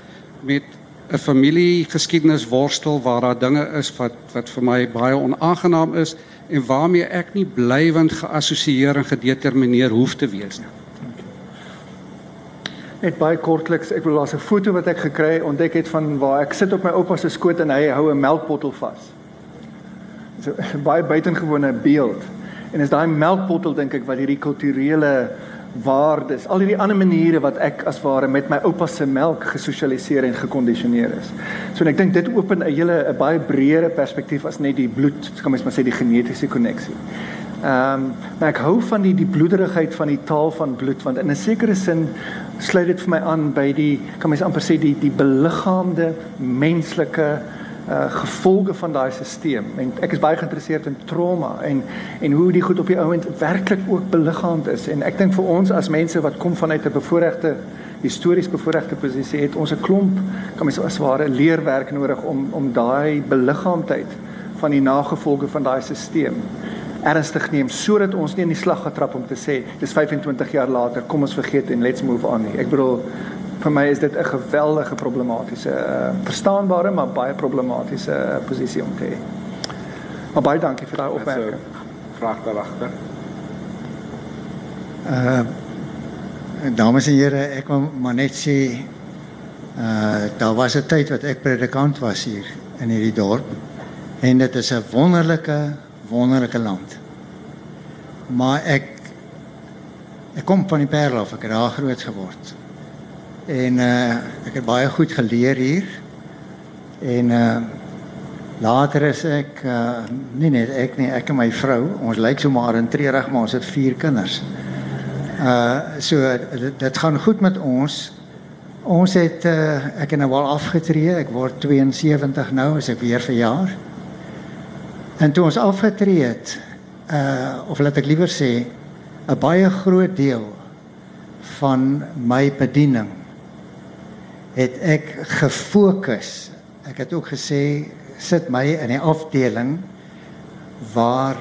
[SPEAKER 3] met 'n familiegeskiedenis worstel waar daar dinge is wat wat vir my baie onaangenaam is en waarmee ek nie blywend geassosieer en gedetermineer hoef te wees nie.
[SPEAKER 1] net baie kortliks, ek wil daar's 'n foto wat ek gekry ontdek het van waar ek sit op my oupa se skoot en hy hou 'n melkbottel vas. So (laughs) baie buitengewone beeld. En is daai melkbottel dink ek wat hierdie kulturele waardes, al hierdie ander maniere wat ek as ware met my oupa se melk gesosialiseer en gekondisioneer is. So en ek dink dit open 'n hele 'n baie breër perspektief as net die bloed, kan mens maar sê die genetiese koneksie. Ehm um, maar ek hou van die die bloederigheid van die taal van bloed want in 'n sekere sin sluit dit vir my aan by die kan mens amper sê die die beliggaamde menslike uh gevolge van daai stelsel. En ek is baie geïnteresseerd in trauma en en hoe die goed op die ouend werklik ook beliggaamd is. En ek dink vir ons as mense wat kom vanuit 'n bevoordeelde histories bevoordeelde posisie het ons 'n klomp kan mens as ware leerwerk nodig om om daai beliggaamdheid van die nagevolge van daai stelsel ernstig neem sodat ons nie in die slag getrap om te sê dis 25 jaar later kom ons vergeet en let's move on nie. Ek bedoel vir my is dit 'n geweldige problematiese uh, verstaanbare maar baie problematiese uh, posisie om te hê. Maar baie dankie vir daai opmerking.
[SPEAKER 2] Vraag daar agter.
[SPEAKER 4] Uh dames en here, ek wil maar net sê uh daar was 'n tyd wat ek predikant was hier in hierdie dorp en dit is 'n wonderlike wonderlike land. Maar ek ek kom van die Parel af, ek het daar groot geword. En uh ek het baie goed geleer hier. En uh later is ek uh nie net ek nie, ek en my vrou, ons lyk so maar in treurig, maar ons het vier kinders. Uh so dit, dit gaan goed met ons. Ons het uh ek het nou al afgetree, ek word 72 nou as ek weer verjaar. En toe ons afgetree het, uh of laat ek liewer sê, 'n baie groot deel van my bediening het ek gefokus. Ek het ook gesê sit my in 'n afdeling waar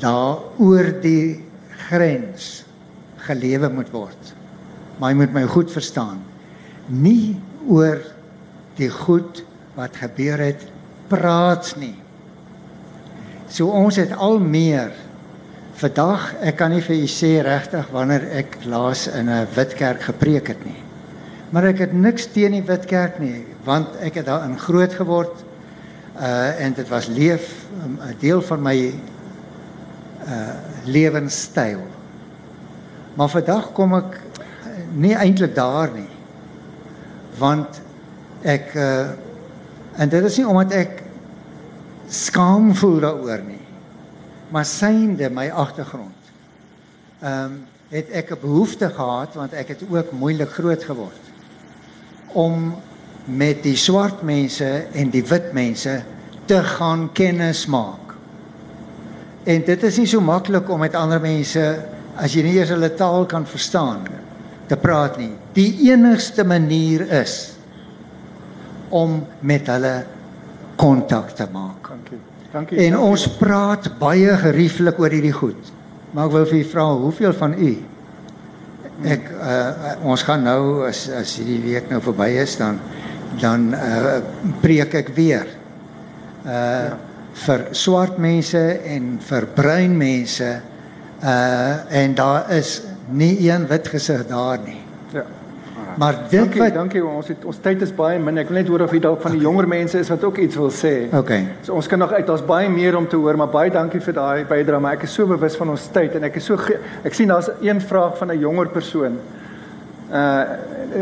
[SPEAKER 4] daar oor die grens gelewe moet word. Maar jy moet my goed verstaan. Nie oor die goed wat gebeur het praat nie. So ons het al meer vandag ek kan nie vir u sê regtig wanneer ek laas in 'n wit kerk gepreek het nie. Maar ek het niks teen die wit kerk nie, want ek het daarin groot geword. Uh en dit was leef um, 'n um, deel van my uh lewenstyl. Maar vandag kom ek uh, nie eintlik daar nie. Want ek uh en dit is nie omdat ek skaam voel daaroor nie. Maar synde my agtergrond. Ehm um, het ek 'n behoefte gehad want ek het ook moeilik groot geword om met die swart mense en die wit mense te gaan kennis maak. En dit is nie so maklik om met ander mense as jy nie eers hulle taal kan verstaan te praat nie. Die enigste manier is om met hulle kontak te maak.
[SPEAKER 1] Dankie. Dankie.
[SPEAKER 4] En ons praat baie gerieflik oor hierdie goed. Maar ek wil vir u vra, hoeveel van u ek uh, ons gaan nou as as hierdie week nou verby is dan dan uh, preek ek weer. Uh ja. vir swart mense en vir bruin mense uh en daar is nie een wit gesig daar nie.
[SPEAKER 1] Ja.
[SPEAKER 4] Maar dit
[SPEAKER 1] Dankie,
[SPEAKER 4] wat
[SPEAKER 1] dankie. Ons het ons tyd is baie min. Ek wil net hoor of jy dalk van die jonger mense is wat ook iets wil sê.
[SPEAKER 4] Okay.
[SPEAKER 1] So ons kan nog uit. Daar's baie meer om te hoor, maar baie dankie vir daai bydrae. Maar ek is so bewus van ons tyd en ek is so ge- ek sien daar's een vraag van 'n jonger persoon. Uh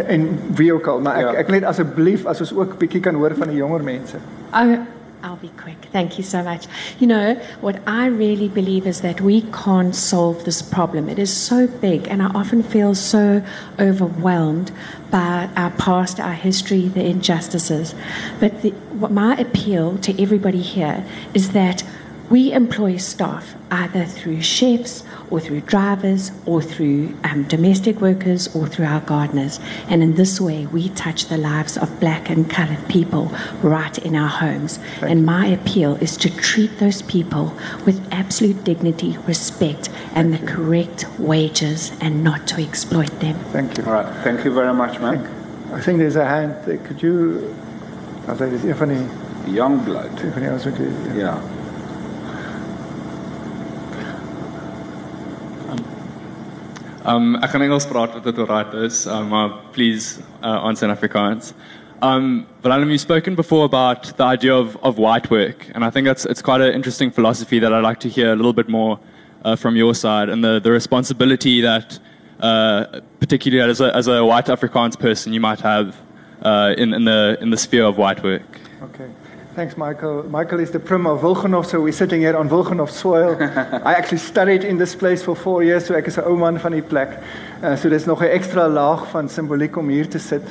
[SPEAKER 1] en wie ook al, maar ek
[SPEAKER 2] Ja.
[SPEAKER 1] ek wil net asseblief as ons ook bietjie kan hoor van die jonger mense.
[SPEAKER 5] Oh, I'll be quick. Thank you so much. You know, what I really believe is that we can't solve this problem. It is so big, and I often feel so overwhelmed by our past, our history, the injustices. But the, what my appeal to everybody here is that we employ staff either through chefs or through drivers or through um, domestic workers or through our gardeners. And in this way, we touch the lives of black and colored people right in our homes. and my appeal is to treat those people with absolute dignity, respect, and the correct wages and not to exploit them.
[SPEAKER 1] Thank you.
[SPEAKER 2] All right. Thank you very much, man.
[SPEAKER 1] I think there's a hand. Could you As dit is een
[SPEAKER 2] Young blood.
[SPEAKER 1] een van die ouens wat jy
[SPEAKER 2] Ja.
[SPEAKER 6] Um, ek gaan Engels praat wat dit alright. Um, uh, please uh, answer in Afrikaans. Um, Willem, you've spoken before about the idea of, of white work, and I think that's it's quite an interesting philosophy that I'd like to hear a little bit more uh, from your side, and the, the responsibility that, uh, particularly as a, as a white Afrikaans person, you might have uh, in, in, the, in the sphere of white work.
[SPEAKER 1] Okay. Thanks, Michael. Michael is the prim of Wilgenhof, so we're sitting here on Wilgenhof soil. (laughs) I actually studied in this place for four years, so ek is 'n ou man van die plek. Uh, so dis nog 'n ekstra laag van simboliek om hier te sit.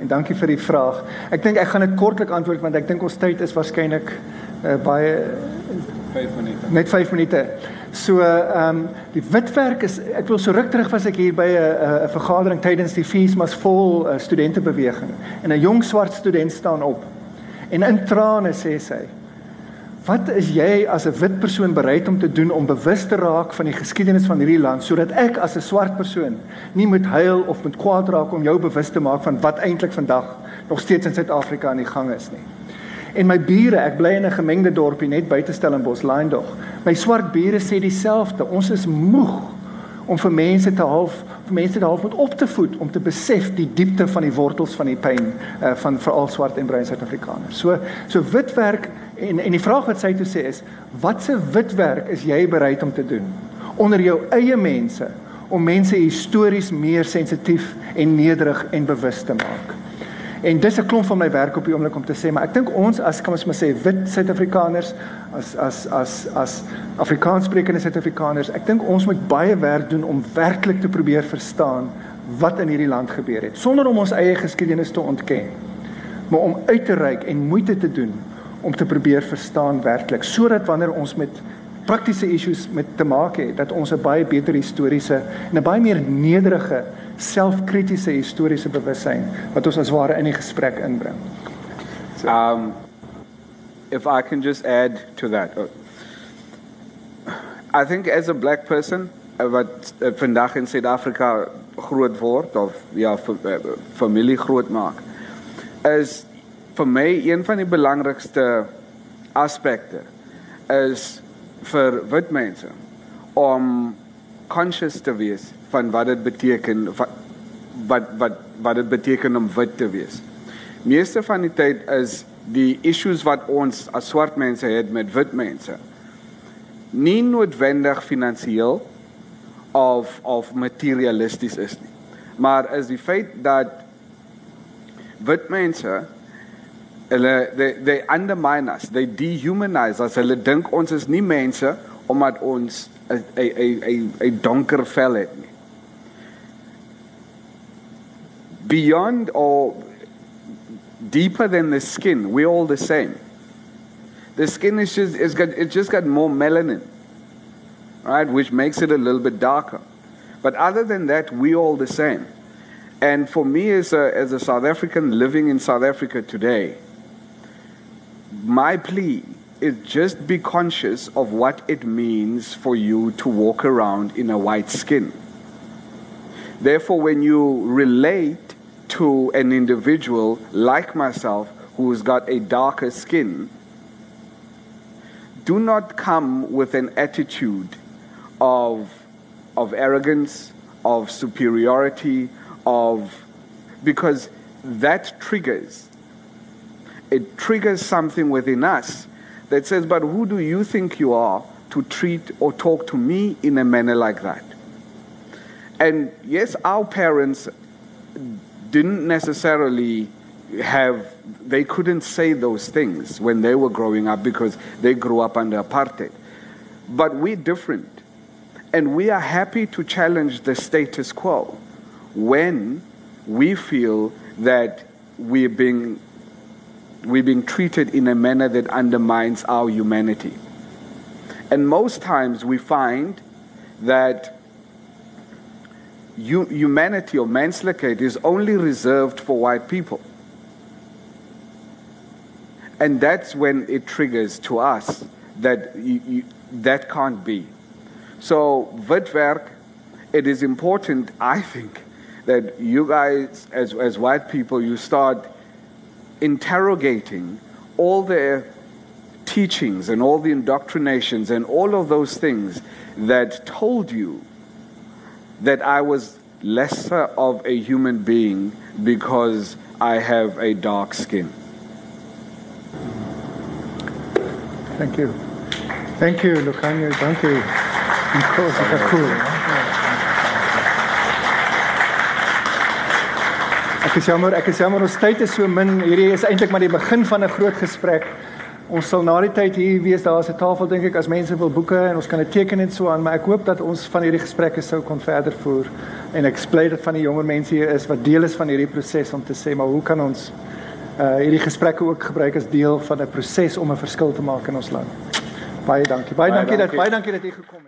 [SPEAKER 1] En dankie vir die vraag. Ek dink ek gaan dit kortlik antwoord want ek dink ons tyd is waarskynlik uh, baie
[SPEAKER 2] 5 minute.
[SPEAKER 1] net 5 minute. So ehm um, die witwerk is ek wil so ruk terug was ek hier by 'n 'n vergadering tydens die Fees mas vol uh, studentebeweging en 'n jong swart student staan op. En in trane sê sy: "Wat is jy as 'n wit persoon bereid om te doen om bewus te raak van die geskiedenis van hierdie land sodat ek as 'n swart persoon nie moet huil of moet kwaad raak om jou bewus te maak van wat eintlik vandag nog steeds in Suid-Afrika aan die gang is nie?" En my bure, ek bly in 'n gemengde dorpie net buite Stellenbosch, Lyndog. My swart bure sê dieselfde. Ons is moeg om vir mense te half mense half moet op te voed om te besef die diepte van die wortels van die pyn uh, van veral swart en bruin Suid-Afrikaners. So so witwerk en en die vraag wat sy toe sê is watse witwerk is jy bereid om te doen onder jou eie mense om mense histories meer sensitief en nederig en bewus te maak. En dis 'n klomp van my werk op die oomblik om te sê, maar ek dink ons as kan ons maar sê wit Suid-Afrikaners as as as as Afrikaanssprekende Suid-Afrikaners, ek dink ons moet baie werk doen om werklik te probeer verstaan wat in hierdie land gebeur het sonder om ons eie geskiedenis te ontken. Maar om uit te reik en moeite te doen om te probeer verstaan werklik sodat wanneer ons met praktiese issues met te maak het dat ons 'n baie beter historiese en 'n baie meer nederige selfkritiese historiese bewussyn wat ons as ware in die gesprek inbring.
[SPEAKER 2] Um, if I can just add to that, uh, I think as a black person, uh, wat uh, vandag in Suid-Afrika groot word of ja uh, familie groot maak, is vir my een van die belangrikste aspekte is vir wit mense om conscious te wees van wat dit beteken wat wat wat wat dit beteken om wit te wees. Meeste van die tyd is die issues wat ons as swart mense het met wit mense nie noodwendig finansiëel of of materialisties is nie. Maar is die feit dat wit mense hulle they they undermine us, they dehumanize us. Hulle dink ons is nie mense omdat ons 'n 'n 'n 'n donker vel het nie. Beyond or deeper than the skin, we're all the same. The skin is just it's got just got more melanin, right, which makes it a little bit darker. But other than that, we're all the same. And for me, as a as a South African living in South Africa today, my plea is just be conscious of what it means for you to walk around in a white skin. Therefore, when you relate to an individual like myself who's got a darker skin, do not come with an attitude of, of arrogance, of superiority, of because that triggers it triggers something within us that says, But who do you think you are to treat or talk to me in a manner like that? And yes, our parents didn't necessarily have, they couldn't say those things when they were growing up because they grew up under apartheid. But we're different. And we are happy to challenge the status quo when we feel that we're being we're being treated in a manner that undermines our humanity. And most times we find that humanity or menselijkheid is only reserved for white people. And that's when it triggers to us that you, you, that can't be. So, witwerk, it is important, I think, that you guys, as, as white people, you start interrogating all the teachings and all the indoctrinations and all of those things that told you that I was lesser of a human being because I have a dark skin.
[SPEAKER 1] Thank you. Thank you, Lucanio. Thank you. Inkosi kakhulu. Ek is jammer, ek is jammer ons tyd is so min. Hierdie is eintlik maar die begin van 'n groot gesprek. Ons sal na die tyd hier wees, daar's 'n tafel dink ek as mense wil boeke en ons kan 'n teken en so aan, maar ek hoop dat ons van hierdie gesprekke sou kon verder voer. En ek bly dat van die jonger mense hier is wat deel is van hierdie proses om te sê maar hoe kan ons uh hierdie gesprekke ook gebruik as deel van 'n proses om 'n verskil te maak in ons land. Baie dankie. Baie,
[SPEAKER 2] Baie
[SPEAKER 1] dankie, dat
[SPEAKER 2] dankie.
[SPEAKER 1] baie dankie dat jy gekom het.